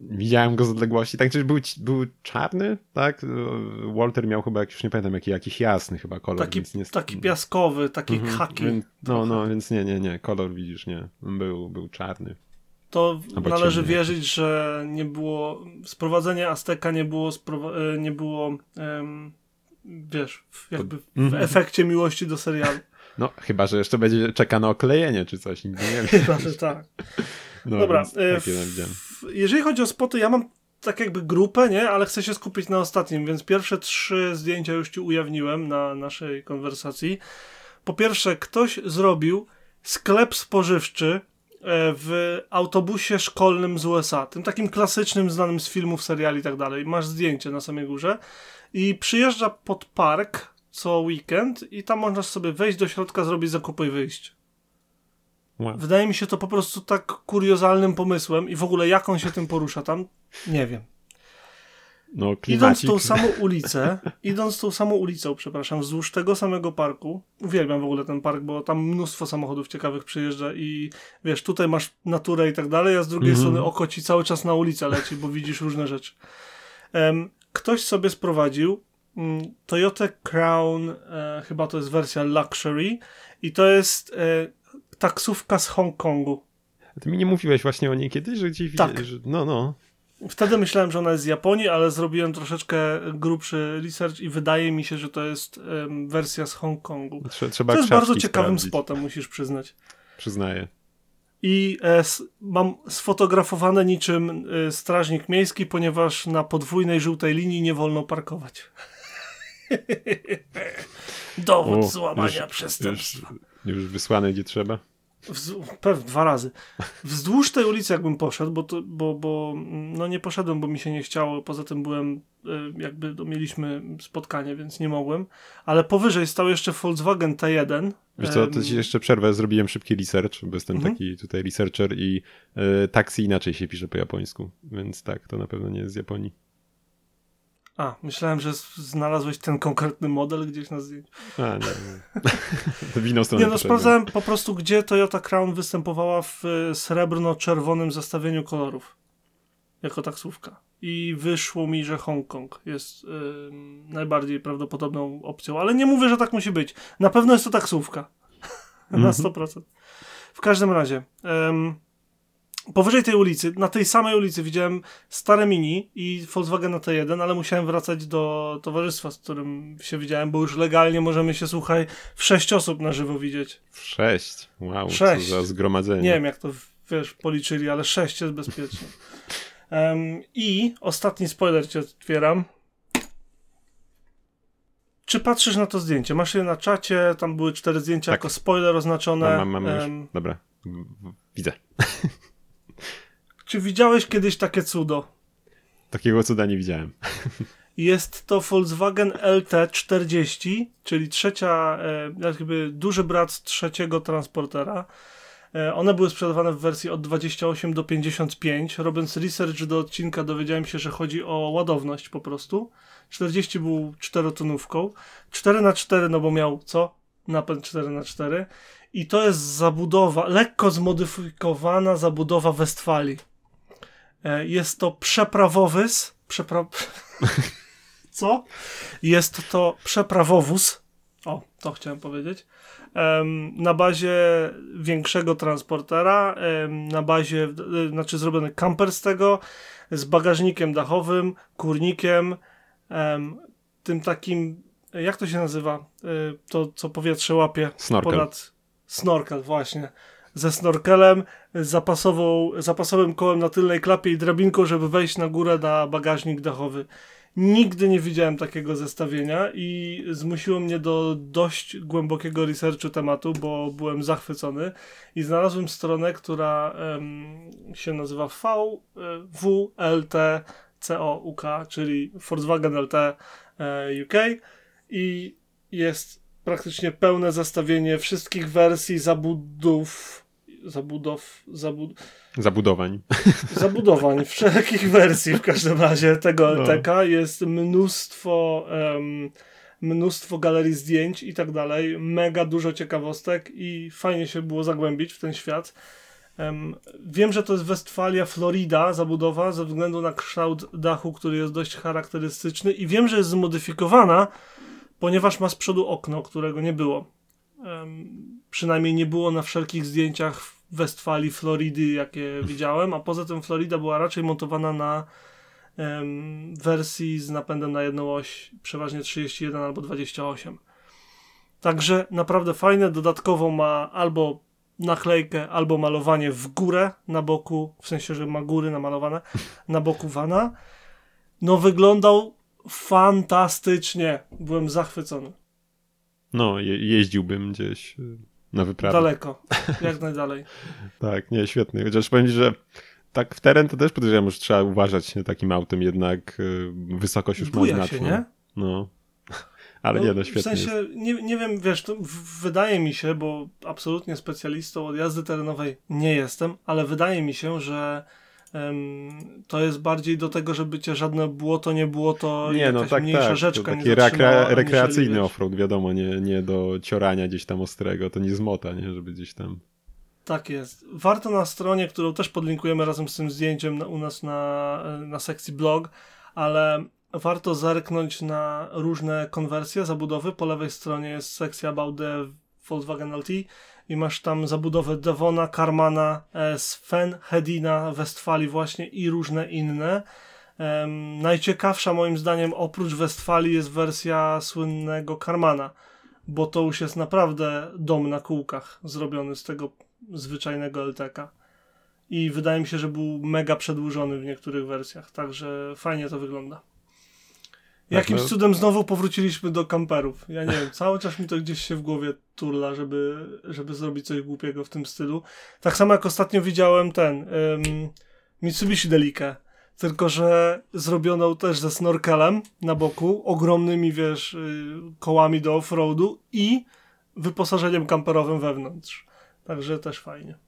widziałem go z odległości, tak, był, był czarny, tak? Walter miał chyba, jak już nie pamiętam, jaki, jakiś jasny chyba kolor. Taki, nie... taki piaskowy, taki mhm, haki. Więc, no, no, więc nie, nie, nie, kolor widzisz, nie, był, był czarny. To Albo należy ciemny. wierzyć, że nie było, sprowadzenie Azteka nie było, e, nie było um, wiesz, jakby w mhm. efekcie miłości do serialu. No, chyba, że jeszcze będzie czeka na oklejenie czy coś. Nie (laughs) wiem. Chyba, że tak. No, Dobra, e, w, jeżeli chodzi o spoty, ja mam tak jakby grupę, nie? Ale chcę się skupić na ostatnim, więc pierwsze trzy zdjęcia już ci ujawniłem na naszej konwersacji. Po pierwsze, ktoś zrobił sklep spożywczy e, w autobusie szkolnym z USA, tym takim klasycznym, znanym z filmów, seriali i tak dalej. Masz zdjęcie na samej górze i przyjeżdża pod park co weekend i tam można sobie wejść do środka, zrobić zakupy i wyjść. Wydaje mi się to po prostu tak kuriozalnym pomysłem i w ogóle jak on się tym porusza tam, nie wiem. No, idąc tą samą (laughs) ulicę, idąc tą samą ulicą, przepraszam, wzdłuż tego samego parku, uwielbiam w ogóle ten park, bo tam mnóstwo samochodów ciekawych przyjeżdża i wiesz, tutaj masz naturę i tak dalej, a z drugiej mm strony oko ci cały czas na ulicę leci, bo widzisz różne rzeczy. Um, ktoś sobie sprowadził um, Toyota Crown, e, chyba to jest wersja Luxury i to jest e, taksówka z Hongkongu. Ty mi nie mówiłeś właśnie o niej kiedyś, że gdzieś tak. No, no. Wtedy myślałem, że ona jest z Japonii, ale zrobiłem troszeczkę grubszy research i wydaje mi się, że to jest um, wersja z Hongkongu. Trzeba to jest bardzo ciekawym sprawdzić. spotem, musisz przyznać. Przyznaję. I e, s, mam sfotografowane niczym e, strażnik miejski, ponieważ na podwójnej żółtej linii nie wolno parkować. (laughs) Dowód złamania już, przestępstwa. Już, już wysłany gdzie trzeba? pewnie dwa razy. Wzdłuż tej ulicy jakbym poszedł, bo, to, bo, bo no nie poszedłem, bo mi się nie chciało, poza tym byłem, e, jakby no, mieliśmy spotkanie, więc nie mogłem, ale powyżej stał jeszcze Volkswagen T1. Wiesz co, to ci jeszcze przerwę, zrobiłem szybki research, bo jestem mhm. taki tutaj researcher i y, taksi inaczej się pisze po japońsku, więc tak, to na pewno nie jest z Japonii. A, myślałem, że znalazłeś ten konkretny model gdzieś na zdjęciu. A, nie, nie. to (laughs) w inną stronę. Nie, no sprawdzałem po prostu, gdzie Toyota Crown występowała w e, srebrno-czerwonym zestawieniu kolorów. Jako taksówka. I wyszło mi, że Hongkong jest yy, najbardziej prawdopodobną opcją. Ale nie mówię, że tak musi być. Na pewno jest to taksówka. (laughs) na 100%. Mhm. W każdym razie... powyżej tej ulicy, na tej samej ulicy widziałem stare Mini i Volkswagen T1, ale musiałem wracać do towarzystwa, z którym się widziałem, bo już legalnie możemy się, słuchaj, w sześć osób na żywo widzieć. W sześć? Wow, sześć. co za zgromadzenie. Nie wiem, jak to, wiesz, policzyli, ale sześć jest bezpiecznie. um, I ostatni spoiler ci otwieram. Czy patrzysz na to zdjęcie? Masz je na czacie, tam były cztery zdjęcia tak. jako spoiler oznaczone. Mam, mam, mam um, Dobra, widzę. (laughs) Czy widziałeś kiedyś takie cudo? Takiego cuda nie widziałem. Jest to Volkswagen LT40, czyli trzecia, e, jakby duży brat trzeciego transportera. E, one były sprzedawane w wersji od 28 do 55. Robiąc research do odcinka dowiedziałem się, że chodzi o ładowność po prostu. 40 był czterotonówką. 4 na 4 no bo miał co? Napęd 4 na 4 I to jest zabudowa, lekko zmodyfikowana zabudowa Westfalii. E, jest to przeprawowys. Przepra... (laughs) Co? Jest to przeprawowóz. O, to chciałem powiedzieć. na bazie większego transportera, na bazie, e, znaczy zrobiony kamper z tego, z bagażnikiem dachowym, kurnikiem, tym takim, jak to się nazywa? E, to, co powietrze łapie Snorkel. ponad. Snorkel, właśnie ze snorkelem, zapasową, zapasowym kołem na tylnej klapie i drabinką, żeby wejść na górę na bagażnik dachowy. Nigdy nie widziałem takiego zestawienia i zmusiło mnie do dość głębokiego researchu tematu, bo byłem zachwycony i znalazłem stronę, która um, się nazywa VWLT.COUK, czyli Volkswagen LT e, UK i jest praktycznie pełne zestawienie wszystkich wersji zabudów zabudow, zabud... Zabudowań. (laughs) Zabudowań, wszelkich wersji w każdym razie tego no. LTK. Jest mnóstwo, um, mnóstwo galerii zdjęć i tak dalej. Mega dużo ciekawostek i fajnie się było zagłębić w ten świat. Um, wiem, że to jest Westfalia, Florida zabudowa ze względu na kształt dachu, który jest dość charakterystyczny i wiem, że jest zmodyfikowana, ponieważ ma z przodu okno, którego nie było. Um, przynajmniej nie było na wszelkich zdjęciach w Westfalii, Floridy, jakie widziałem, a poza tym Florida była raczej montowana na um, wersji z napędem na jedną oś, przeważnie 31 albo 28. Także naprawdę fajne, dodatkowo ma albo naklejkę, albo malowanie w górę na boku, w sensie, że ma góry namalowane, na boku wana. No wyglądał fantastycznie. Byłem zachwycony. No, je jeździłbym gdzieś y, na wyprawę. Daleko, (laughs) jak najdalej. tak, nie, świetny. Chociaż powiem że tak w teren to też podejrzewam, że trzeba uważać takim autem, jednak y, wysokość już Buja ma znaczną. się, nie? No. (laughs) Ale no, nie, no świetnie. W sensie, nie, nie wiem, wiesz, wydaje mi się, bo absolutnie specjalistą od jazdy terenowej nie jestem, ale wydaje mi się, że to jest bardziej do tego, żeby cię żadne błoto, nie błoto, nie, no, tak, mniejsza tak. rzeczka to taki rekre rekreacyjny offroad, wiadomo, nie, nie do ciorania gdzieś tam ostrego, to nie zmota, nie, żeby gdzieś tam... Tak jest. Warto na stronie, którą też podlinkujemy razem z tym zdjęciem u nas na, na sekcji blog, ale warto zerknąć na różne konwersje, zabudowy. Po lewej stronie jest sekcja About the Volkswagen LT i masz tam zabudowę Devona, Karmana, e, Sven, Hedina, Westfalii właśnie i różne inne. Najciekawsza moim zdaniem oprócz Westfalii jest wersja słynnego Karmana, bo to już jest naprawdę dom na kółkach zrobiony z tego zwyczajnego LTK. I wydaje mi się, że był mega przedłużony w niektórych wersjach, także fajnie to wygląda. Jakimś cudem znowu powróciliśmy do kamperów. Ja nie wiem, cały czas mi to gdzieś się w głowie turla, żeby, żeby zrobić coś głupiego w tym stylu. Tak samo jak ostatnio widziałem ten um, Mitsubishi Delikę. Tylko, że zrobioną też ze snorkelem na boku, ogromnymi, wiesz, y, kołami do offroadu i wyposażeniem kamperowym wewnątrz. Także też fajnie.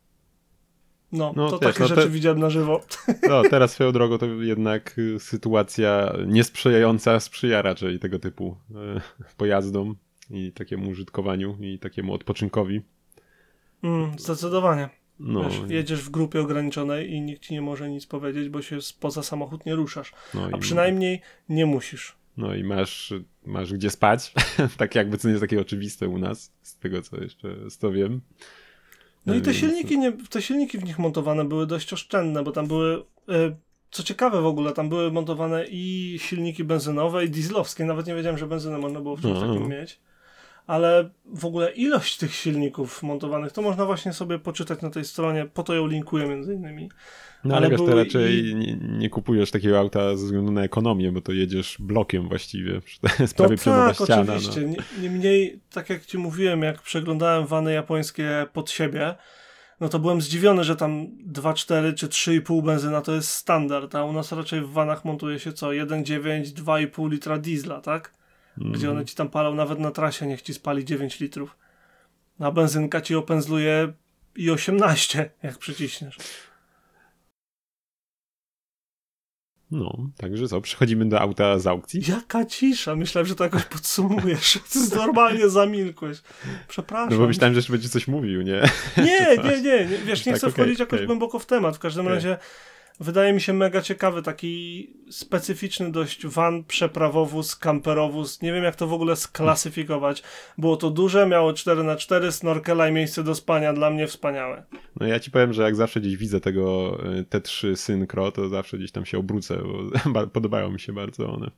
No, No, to wiesz, takie no rzeczy te- widziałem na żywo. No, teraz swoją drogą to jednak y, sytuacja niesprzyjająca sprzyja raczej tego typu y, pojazdom i takiemu użytkowaniu i takiemu odpoczynkowi. Mm, zdecydowanie. No, Wiesz, jedziesz w grupie ograniczonej i nikt ci nie może nic powiedzieć, bo się spoza samochód nie ruszasz. no, A i, przynajmniej nie musisz. no i masz, masz gdzie spać, (laughs) tak jakby co nie jest takie oczywiste u nas, z tego co jeszcze z to wiem. No i te Więc- silniki, nie, te silniki w nich montowane były dość oszczędne, bo tam były, e, co ciekawe w ogóle, tam były montowane i silniki benzynowe i dieslowskie. Nawet nie wiedziałem, że benzynę można było w czymś No. takim mieć. Ale w ogóle ilość tych silników montowanych, to można właśnie sobie poczytać na tej stronie, po to ją linkuję między innymi. No ale, wiesz, to były raczej i- nie, nie kupujesz takiego auta ze względu na ekonomię, bo to jedziesz blokiem właściwie. (laughs) To jest To prawie pionowa tak, ściana. oczywiście. No. Nie- Niemniej, tak jak ci mówiłem, jak przeglądałem wany japońskie pod siebie, no to byłem zdziwiony, że tam 2,4 czy 3,5 benzyna to jest standard, a u nas raczej w vanach montuje się co? 1,9, 2,5 litra diesla, tak? Mhm. Gdzie one ci tam palą nawet na trasie, niech ci spali 9 litrów. A benzynka ci opędzluje i 18, jak przyciśniesz. No, także co, przechodzimy do auta z aukcji. Jaka cisza! Myślałem, że to jakoś podsumujesz. (laughs) Ty normalnie zamilkłeś. Przepraszam. No bo myślałem, że jeszcze będzie coś mówił, nie? Nie, (laughs) nie, nie, nie. Wiesz, nie Tak, chcę okej, wchodzić jakoś głęboko w temat. W każdym Okej. razie wydaje mi się mega ciekawy, taki specyficzny dość van, przeprawowóz, kamperowóz. Nie wiem, jak to w ogóle sklasyfikować. Było to duże, miało 4x4, snorkela i miejsce do spania. Dla mnie wspaniałe. No ja ci powiem, że jak zawsze gdzieś widzę tego y, T3 Synchro, to zawsze gdzieś tam się obrócę, bo (laughs) ba- podobają mi się bardzo one.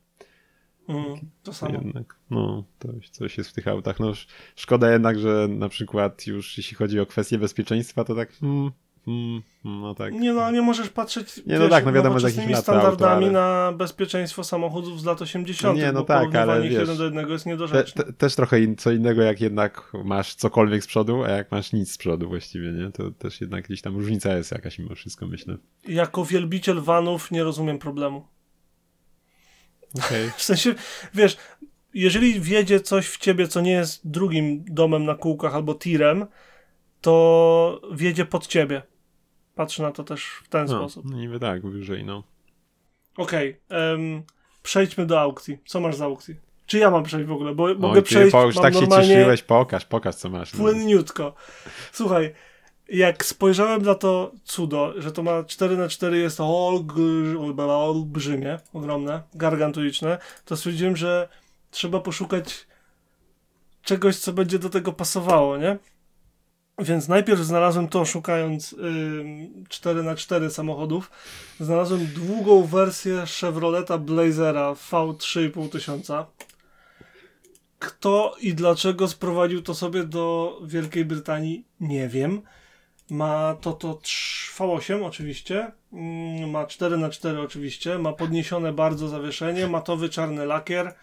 Mm, to samo. Jednak, no, to coś jest w tych autach. No, sz- szkoda jednak, że na przykład już jeśli chodzi o kwestie bezpieczeństwa, to tak, hmm, hmm, no tak. Nie no, nie możesz patrzeć Nie, no tak, no wiadomo, nowoczesnymi to auto, standardami ale- na bezpieczeństwo samochodów z lat 80. No nie, no bo tak, ale wiesz, jeden do jednego jest Te, niedorzeczne. te, też trochę in, co innego, jak jednak masz cokolwiek z przodu, a jak masz nic z przodu właściwie, nie? To też jednak gdzieś tam różnica jest jakaś mimo wszystko, myślę. Jako wielbiciel vanów nie rozumiem problemu. Okej. (laughs) W sensie, wiesz, jeżeli wjedzie coś w ciebie, co nie jest drugim domem na kółkach albo tirem, to wjedzie pod ciebie. Patrzę na to też w ten No, sposób. no niby tak, wyżej, no. Okej, em, przejdźmy do aukcji. Co masz za aukcji? Czy ja mam przejść w ogóle? Bo mogę Oj, ty, przejść, mam tak się cieszyłeś, pokaż, pokaż co masz. Płynniutko. Słuchaj, jak spojrzałem na to cudo, że to ma 4 na 4 jest olgr- olbrzymie, ogromne, gargantuiczne, to stwierdziłem, że trzeba poszukać czegoś, co będzie do tego pasowało, nie? Więc najpierw znalazłem to, szukając ym, 4 na 4 samochodów. Znalazłem długą wersję Chevroleta Blazera V3500 tysiąca. Kto i dlaczego sprowadził to sobie do Wielkiej Brytanii, nie wiem. Ma to to trz- V8 oczywiście, mm, ma 4 na 4 oczywiście, ma podniesione bardzo zawieszenie, matowy czarny lakier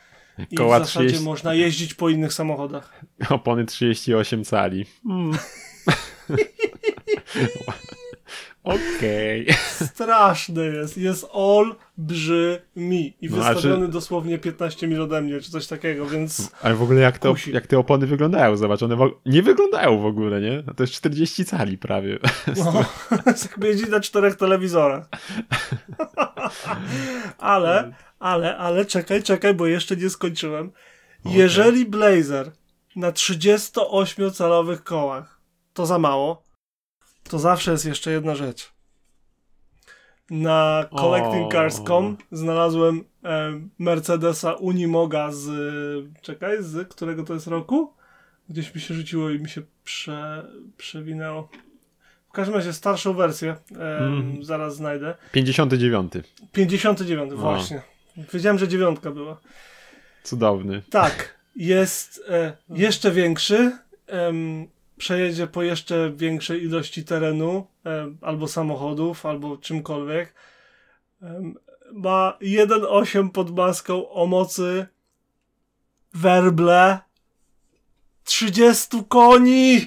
i Koła w zasadzie 30 można jeździć po innych samochodach. (laughs) Opony 38 cali. Mm. (laughs) Okej. Straszny jest, jest olbrzymi i No, wystawiony czy- dosłownie 15 mil ode mnie, czy coś takiego, więc Ale w ogóle jak, to, Kusi. jak te opony wyglądają, zobacz, one w, nie wyglądają w ogóle, nie? No To jest 40 cali prawie. no, (laughs) jakby jeździć na czterech telewizorach. ale, ale, ale czekaj, czekaj, bo jeszcze nie skończyłem. Okej. Jeżeli Blazer na 38-calowych kołach to za mało, to zawsze jest jeszcze jedna rzecz. Na collectingcars.com znalazłem e, Mercedesa Unimoga z, czekaj, z którego to jest roku? Gdzieś mi się rzuciło i mi się prze, przewinęło. W każdym razie starszą wersję, e, Mhm. zaraz znajdę. 59. 59, O. właśnie. Wiedziałem, że dziewiątka była. Cudowny. Tak, jest e, (laughs) jeszcze większy. em, przejedzie po jeszcze większej ilości terenu, em, albo samochodów, albo czymkolwiek. Ma 1.8 pod maską o mocy werble 30 koni.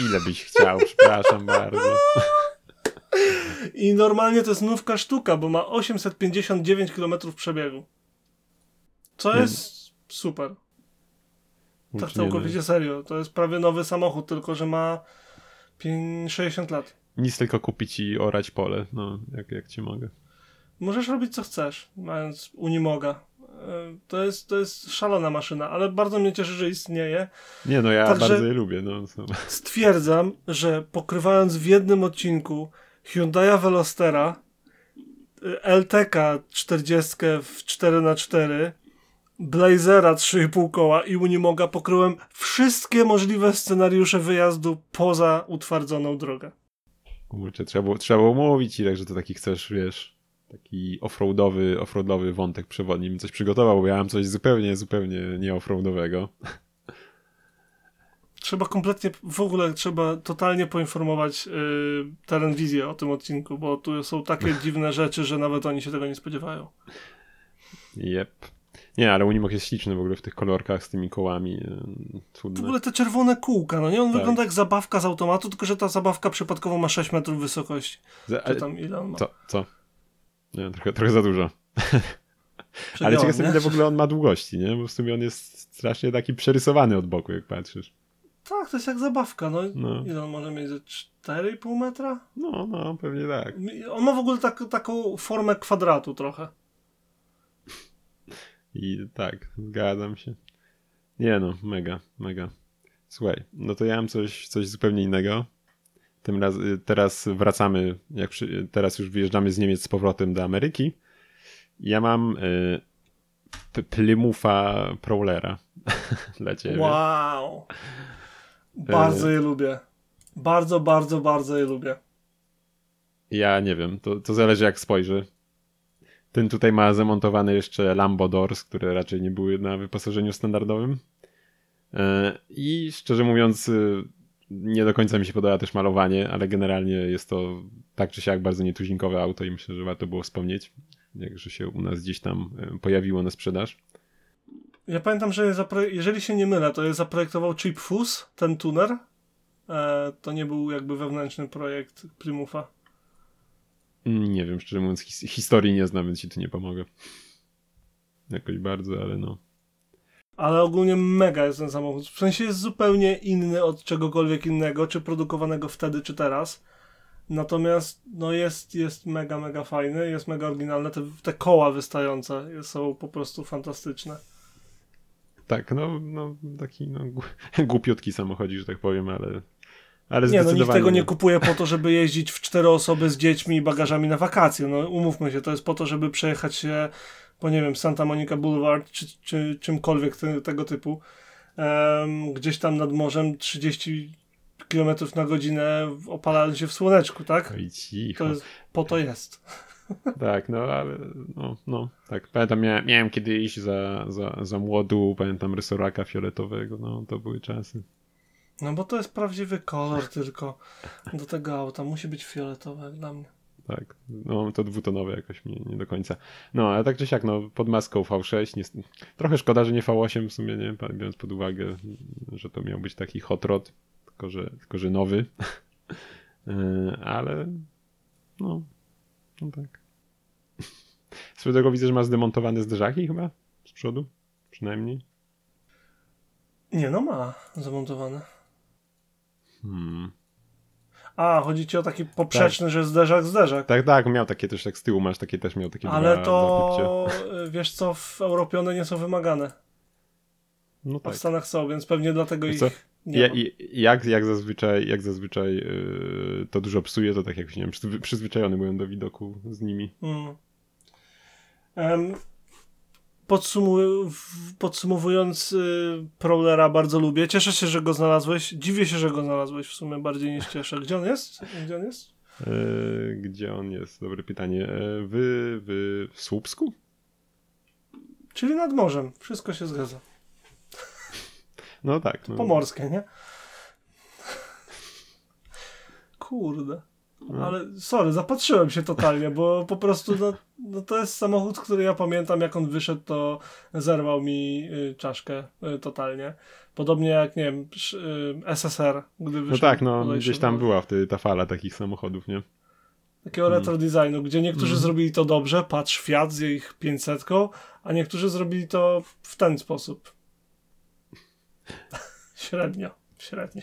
Ile byś chciał, przepraszam bardzo. (laughs) I normalnie to jest nówka sztuka, bo ma 859 km przebiegu. Co Nie. jest super. Tak całkowicie serio. To jest prawie nowy samochód, tylko że ma 5, 60 lat. Nic tylko kupić i orać pole, no, jak, jak ci mogę. Możesz robić co chcesz, mając Unimoga. E, To jest, to jest szalona maszyna, ale bardzo mnie cieszy, że istnieje. Nie, no ja Także- bardzo je lubię, no. (laughs) Stwierdzam, że pokrywając w jednym odcinku Hyundai'a Velostera, y, LTK 40 w 4x4, Blazera 3,5 koła i Unimoga pokryłem wszystkie możliwe scenariusze wyjazdu poza utwardzoną drogę. Kurczę, trzeba było, trzeba było mówić, Irek, że to taki chcesz, wiesz, taki offroadowy, offroadowy wątek przewodni bym coś przygotował, bo ja mam coś zupełnie, zupełnie nie offroadowego. Trzeba kompletnie, w ogóle trzeba totalnie poinformować yy, Teren Wizję o tym odcinku, bo tu są takie (laughs) dziwne rzeczy, że nawet oni się tego nie spodziewają. Jep. Nie, ale Unimog jest śliczny w ogóle w tych kolorkach z tymi kołami. W Cudne. ogóle te czerwone kółka, no nie? On Tak. wygląda jak zabawka z automatu, tylko że ta zabawka przypadkowo ma 6 metrów wysokości. Za- Czy ale- tam ile on ma? Co? Co? Nie, trochę, trochę za dużo. (laughs) Ale Przegiąłem, ciekaw jestem, nie? ile w ogóle on ma długości, nie? Bo w sumie on jest strasznie taki przerysowany od boku, jak patrzysz. Tak, to jest jak zabawka, no. No. Ile on może mieć? Ze 4,5 metra? No, no, pewnie tak. On ma w ogóle tak, taką formę kwadratu trochę. I tak, zgadzam się. Nie no, mega, mega. Słuchaj, no to ja mam coś, coś zupełnie innego. Tym raz, y, teraz wracamy, jak przy, teraz już wyjeżdżamy z Niemiec z powrotem do Ameryki. Ja mam y, P- Plymoutha Prowlera (laughs) dla ciebie. Wow. Bardzo je lubię. Bardzo, bardzo, bardzo je lubię. Ja nie wiem, to, to zależy jak spojrzy. Ten tutaj ma zamontowane jeszcze Lambo Doors, które raczej nie były na wyposażeniu standardowym. E, I szczerze mówiąc, y, nie do końca mi się podoba też malowanie, ale generalnie jest to tak czy siak bardzo nietuzinkowe auto i myślę, że warto było wspomnieć, jakże się u nas gdzieś tam e, pojawiło na sprzedaż. Ja pamiętam, że jeżeli się nie mylę, to je zaprojektował Chip Fus, ten tuner. E, to nie był jakby wewnętrzny projekt Plymoutha. Mm, Nie wiem, szczerze mówiąc, his- historii nie znam, więc ci tu nie pomogę. Jakoś bardzo, ale no. Ale ogólnie mega jest ten samochód. W sensie jest zupełnie inny od czegokolwiek innego, czy produkowanego wtedy, czy teraz. Natomiast no jest, jest mega, mega fajny, jest mega oryginalny. Te, te koła wystające są po prostu fantastyczne. Tak, no, no taki no, (laughs) głupiutki samochodzik, że tak powiem, ale, ale Nie, no nikt tego nie kupuje po to, żeby (laughs) jeździć w cztery osoby z dziećmi i bagażami na wakacje. No umówmy się, to jest po to, żeby przejechać się po nie wiem, Santa Monica Boulevard czy, czy czymkolwiek te, tego typu. Em, gdzieś tam nad morzem 30 km na godzinę opalając się w słoneczku, tak? To jest, po to jest. Tak, no ale no, no tak. Pamiętam, miałem, miałem kiedyś za, za, za młodu, pamiętam rysoraka fioletowego, no to były czasy. No bo to jest prawdziwy kolor tylko do tego auta. Musi być fioletowe jak dla mnie. Tak, no to dwutonowe jakoś mnie nie do końca. No, ale tak czy siak, no pod maską V6, nie, trochę szkoda, że nie V8 w sumie, nie, biorąc pod uwagę, że to miał być taki hot rod, tylko że, tylko, że nowy. Yy, (laughs) ale no, no tak. Swoją drogą widzę, że ma zdemontowane zderzaki chyba z przodu, przynajmniej. Nie, no ma zamontowane. Hmm. A, chodzi ci o taki poprzeczny, że zderzak, zderzak. Tak, tak, miał takie też, tak z tyłu masz, takie też miał takie Ale dwa, to, dwa y, wiesz co, w Europie one nie są wymagane. No A tak. w Stanach są, więc pewnie dlatego Wiesz ich nie Ja, jak, jak zazwyczaj, jak zazwyczaj yy, to dużo psuje, to tak jakoś, nie wiem, przyzwy- przyzwyczajony byłem do widoku z nimi. Mm. Em, podsumu- w- podsumowując, y, Prowlera bardzo lubię. Cieszę się, że go znalazłeś. Dziwię się, że go znalazłeś w sumie bardziej niż cieszę. Gdzie on jest? Gdzie on jest? Yy, gdzie on jest? Dobre pytanie. Yy, w, w, w Słupsku? Czyli nad morzem. Wszystko się zgadza. No tak. No. Pomorskie, nie? (laughs) Kurde. no. ale sorry, zapatrzyłem się totalnie, bo po prostu no, no to jest samochód, który ja pamiętam, jak on wyszedł, to zerwał mi y, czaszkę y, totalnie. Podobnie jak, nie wiem, y, SSR, gdy wyszedł. No tak, no gdzieś tam była wtedy ta fala takich samochodów, nie? Takiego hmm. retro designu, gdzie niektórzy hmm. zrobili to dobrze, patrz Fiat z ich 500, a niektórzy zrobili to w ten sposób. (laughs) średnio, średnio.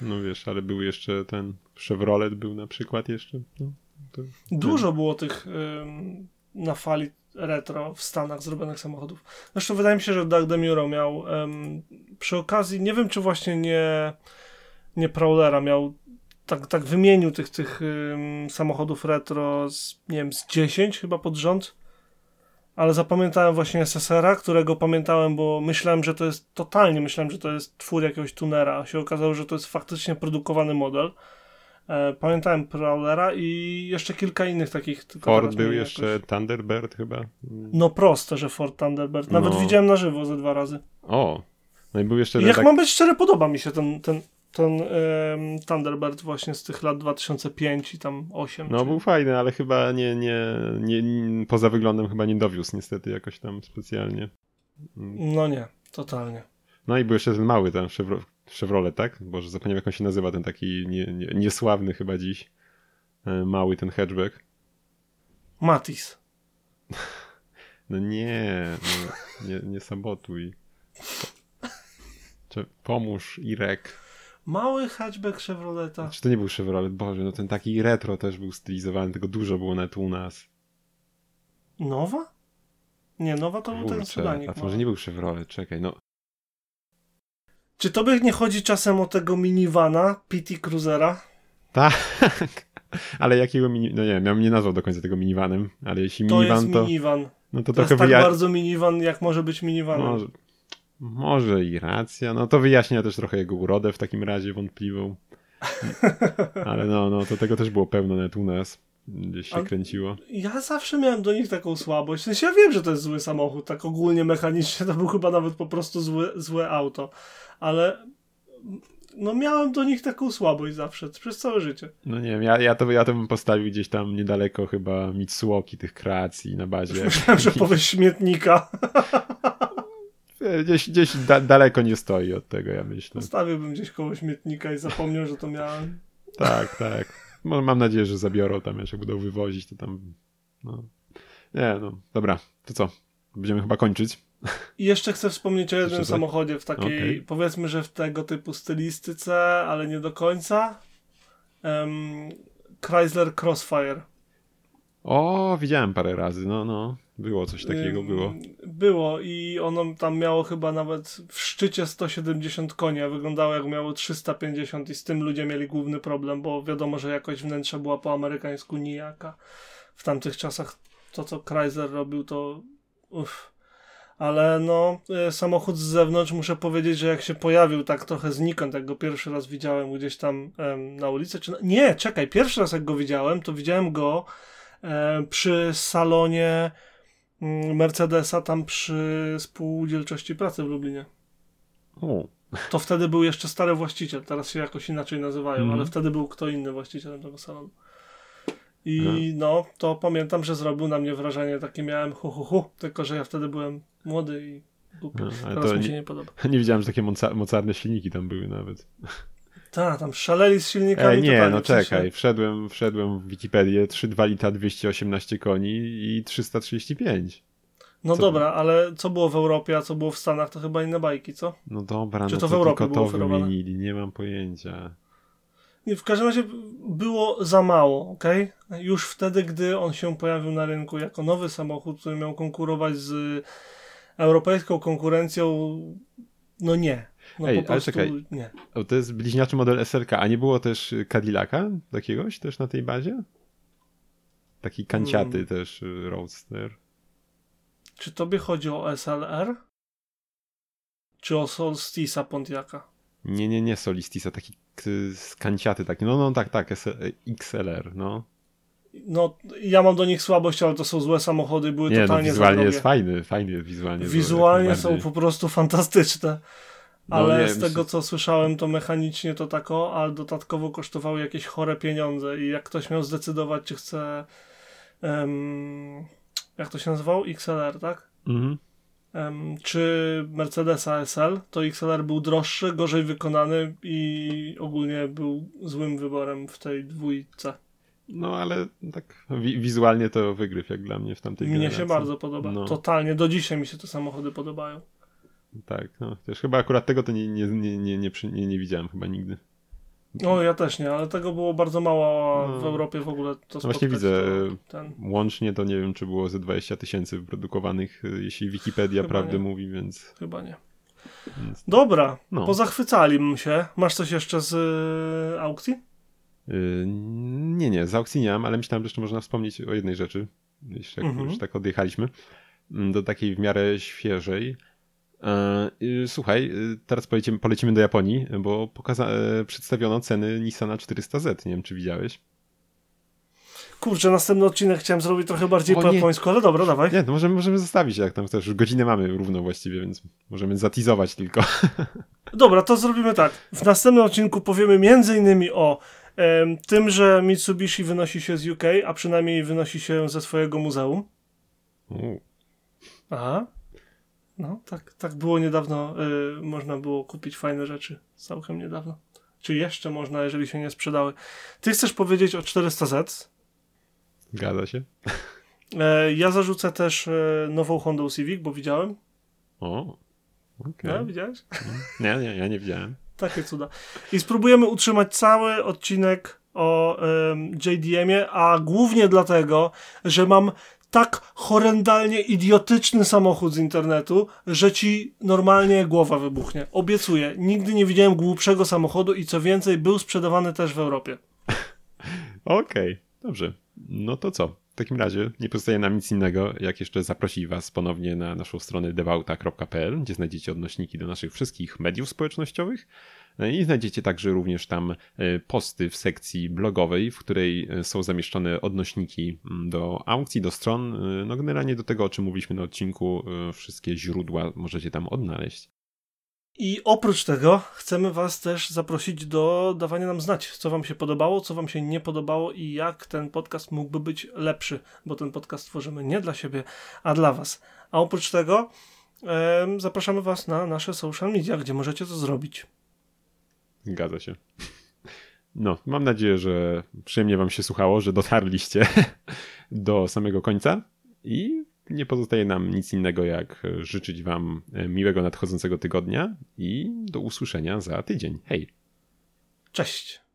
No wiesz, ale był jeszcze ten Chevrolet był na przykład jeszcze. No, to, Dużo było tych ym, na fali retro w Stanach zrobionych samochodów. Zresztą wydaje mi się, że Doug DeMuro miał ym, przy okazji, nie wiem czy właśnie nie, nie Prowlera miał tak, tak wymienił tych, tych ym, samochodów retro z, nie wiem, z 10 chyba pod rząd ale zapamiętałem właśnie SSR-a, którego pamiętałem, bo myślałem, że to jest totalnie, myślałem, że to jest twór jakiegoś tunera, a się okazało, że to jest faktycznie produkowany model. E, pamiętałem Prowlera i jeszcze kilka innych takich. Ford był jeszcze jakoś... Thunderbird chyba? No proste, że Ford Thunderbird. Nawet no. widziałem na żywo ze dwa razy. O, no i był jeszcze... I jak tak... mam być szczery, podoba mi się ten, ten, ten um, Thunderbird właśnie z tych lat 2005 i tam 8. No czy... był fajny, ale chyba nie, nie, nie, nie, poza wyglądem chyba nie dowiózł niestety jakoś tam specjalnie. No nie, totalnie. No i był jeszcze ten mały ten Chevrolet, tak? Boże, zapomniałem jak on się nazywa, ten taki nie, nie, niesławny chyba dziś. Mały ten hatchback. Matis. No nie, no, nie, nie sabotuj. Pomóż, Irek. Mały hatchback Chevroleta. Czy to nie był Chevrolet? Boże, no ten taki retro też był stylizowany, tego dużo było nawet u nas. Nowa? Nie, nowa to był ten sedanik. A może nie był Chevrolet, czekaj, no. Czy tobie nie chodzi czasem o tego minivana PT Cruisera? Tak, (laughs) ale jakiego mini... No nie ja bym nie nazwał do końca tego minivanem, ale jeśli to minivan to... minivan. No to, to jest tak wyja... bardzo minivan, jak może być minivanem. Może... Może i racja. No to wyjaśnia też trochę jego urodę w takim razie wątpliwą. (laughs) Ale no, no to tego też było pełno nawet u nas. Gdzieś się A kręciło. Ja zawsze miałem do nich taką słabość. W sensie ja wiem, że to jest zły samochód, tak ogólnie mechanicznie to był chyba nawet po prostu złe, złe auto. Ale no miałem do nich taką słabość zawsze, przez całe życie. No nie wiem, ja, ja, to, ja to bym postawił gdzieś tam niedaleko chyba Mitsuoki tych kreacji na bazie. (laughs) Myślałem, że powiesz śmietnika. (laughs) Gdzieś, gdzieś da, daleko nie stoi od tego, ja myślę. Postawiłbym gdzieś koło śmietnika i zapomniał, że to miałem. Tak, tak. Mam nadzieję, że zabiorą tam, jak będą wywozić, to tam. No. Nie, no. Dobra, to co? Będziemy chyba kończyć. I jeszcze chcę wspomnieć o jednym samochodzie w takiej, okay. powiedzmy, że w tego typu stylistyce, ale nie do końca. Um, Chrysler Crossfire. O, widziałem parę razy, no, no. Było coś takiego, było. Było i ono tam miało chyba nawet w szczycie 170 koni, a wyglądało jak miało 350 i z tym ludzie mieli główny problem, bo wiadomo, że jakość wnętrza była po amerykańsku nijaka. W tamtych czasach to, co Chrysler robił, to uff. Ale no, y, samochód z zewnątrz, muszę powiedzieć, że jak się pojawił tak trochę znikąd, jak go pierwszy raz widziałem gdzieś tam em, na ulicy, czy. Nie, czekaj, pierwszy raz jak go widziałem, to widziałem go e, przy salonie Mercedesa tam przy spółdzielczości pracy w Lublinie. O. To wtedy był jeszcze stary właściciel, teraz się jakoś inaczej nazywają, mm. ale wtedy był kto inny właścicielem tego salonu. I hmm. no, to pamiętam, że zrobił na mnie wrażenie takie miałem hu, hu, hu tylko że ja wtedy byłem młody i głupi. No, Teraz mi się nie, nie podoba. (laughs) Nie widziałem, że takie moca mocarne silniki tam były nawet. Tak, tam szaleli z silnikami. Ej, nie, no czekaj, wszedłem, wszedłem w Wikipedię, 3,2 lita 218 koni i 335. No co dobra, ale co było w Europie, a co było w Stanach, to chyba inne bajki, co? No dobra, Czy no to, to w Europie tylko było to wymienili, nie mam pojęcia. Nie, w każdym razie było za mało, ok? Już wtedy, gdy on się pojawił na rynku jako nowy samochód, który miał konkurować z europejską konkurencją, no nie. No Ej, ale czekaj, nie. to jest bliźniaczy model SLK, a nie było też Cadillaca jakiegoś też na tej bazie? Taki kanciaty hmm. też y, Roadster. Czy tobie chodzi o SLR? Czy o Solstisa Pontiaca? Nie, nie, nie Solistisa, taki kanciaty taki, no, no tak, tak, XLR, no. No, ja mam do nich słabość, ale to są złe samochody, były nie, no, totalnie no, wizualnie jest fajny, fajny wizualnie. Wizualnie są po prostu fantastyczne. No, ale nie, z tego co słyszałem, to mechanicznie to tako, ale dodatkowo kosztowały jakieś chore pieniądze i jak ktoś miał zdecydować, czy chce um, jak to się nazywało? XLR, tak? Mhm. Um, czy Mercedesa SL, to XLR był droższy, gorzej wykonany i ogólnie był złym wyborem w tej dwójce. No ale tak wi wizualnie to wygryw jak dla mnie w tamtej Mnie generacji. się bardzo podoba. No. Totalnie, do dzisiaj mi się te samochody podobają. Tak, no też chyba akurat tego to nie, nie, nie, nie, nie, nie, nie widziałem chyba nigdy. No ja też nie, ale tego było bardzo mało no. w Europie w ogóle to no Właśnie widzę, ten... łącznie to nie wiem czy było ze 20 tysięcy wyprodukowanych, jeśli Wikipedia Chyba prawdę nie. mówi, więc... Chyba nie. Więc... Dobra, no. pozachwycali się. Masz coś jeszcze z y, aukcji? Yy, nie, nie, z aukcji nie mam, ale myślałem, że jeszcze można wspomnieć o jednej rzeczy, jeśli mhm. już tak odjechaliśmy, mm, do takiej w miarę świeżej. Yy, słuchaj, yy, teraz polecimy, polecimy do Japonii, bo pokaza- przedstawiono ceny Nissana 400Z. Nie wiem, czy widziałeś. Kurczę, następny odcinek chciałem zrobić trochę bardziej o, po japońsku, ale dobra, dawaj. Nie, to możemy, możemy zostawić, jak tam też. Już godzinę mamy równo właściwie, więc możemy zatizować tylko. (laughs) Dobra, to zrobimy tak. W następnym odcinku powiemy między innymi o tym, że Mitsubishi wynosi się z UK, a przynajmniej wynosi się ze swojego muzeum. U. Aha. No, tak, tak było niedawno. Y, można było kupić fajne rzeczy. Całkiem niedawno. Czy jeszcze można, jeżeli się nie sprzedały. Ty chcesz powiedzieć o 400Z? Zgadza się. E, ja zarzucę też e, nową Honda Civic, bo widziałem. O, okej. Okay. No, widziałeś? Nie, nie, ja nie widziałem. Takie cuda. I spróbujemy utrzymać cały odcinek o JDM-ie, a głównie dlatego, że mam tak horrendalnie idiotyczny samochód z internetu, że ci normalnie głowa wybuchnie. Obiecuję. Nigdy nie widziałem głupszego samochodu i co więcej, był sprzedawany też w Europie. (laughs) Okej, okay, dobrze. No to co? W takim razie nie pozostaje nam nic innego, jak jeszcze zaprosić Was ponownie na naszą stronę devauta.pl, gdzie znajdziecie odnośniki do naszych wszystkich mediów społecznościowych. No I znajdziecie także również tam e, posty w sekcji blogowej, w której e, są zamieszczone odnośniki mm, do aukcji, do stron. E, no generalnie do tego, o czym mówiliśmy na odcinku, wszystkie źródła możecie tam odnaleźć. I oprócz tego chcemy Was też zaprosić do dawania nam znać, co Wam się podobało, co Wam się nie podobało i jak ten podcast mógłby być lepszy, bo ten podcast tworzymy nie dla siebie, a dla Was. A oprócz tego e, zapraszamy Was na nasze social media, gdzie możecie to zrobić. Zgadza się. No, mam nadzieję, że przyjemnie Wam się słuchało, że dotarliście (laughs) do samego końca i nie pozostaje nam nic innego, jak życzyć Wam miłego nadchodzącego tygodnia i do usłyszenia za tydzień. Hej! Cześć!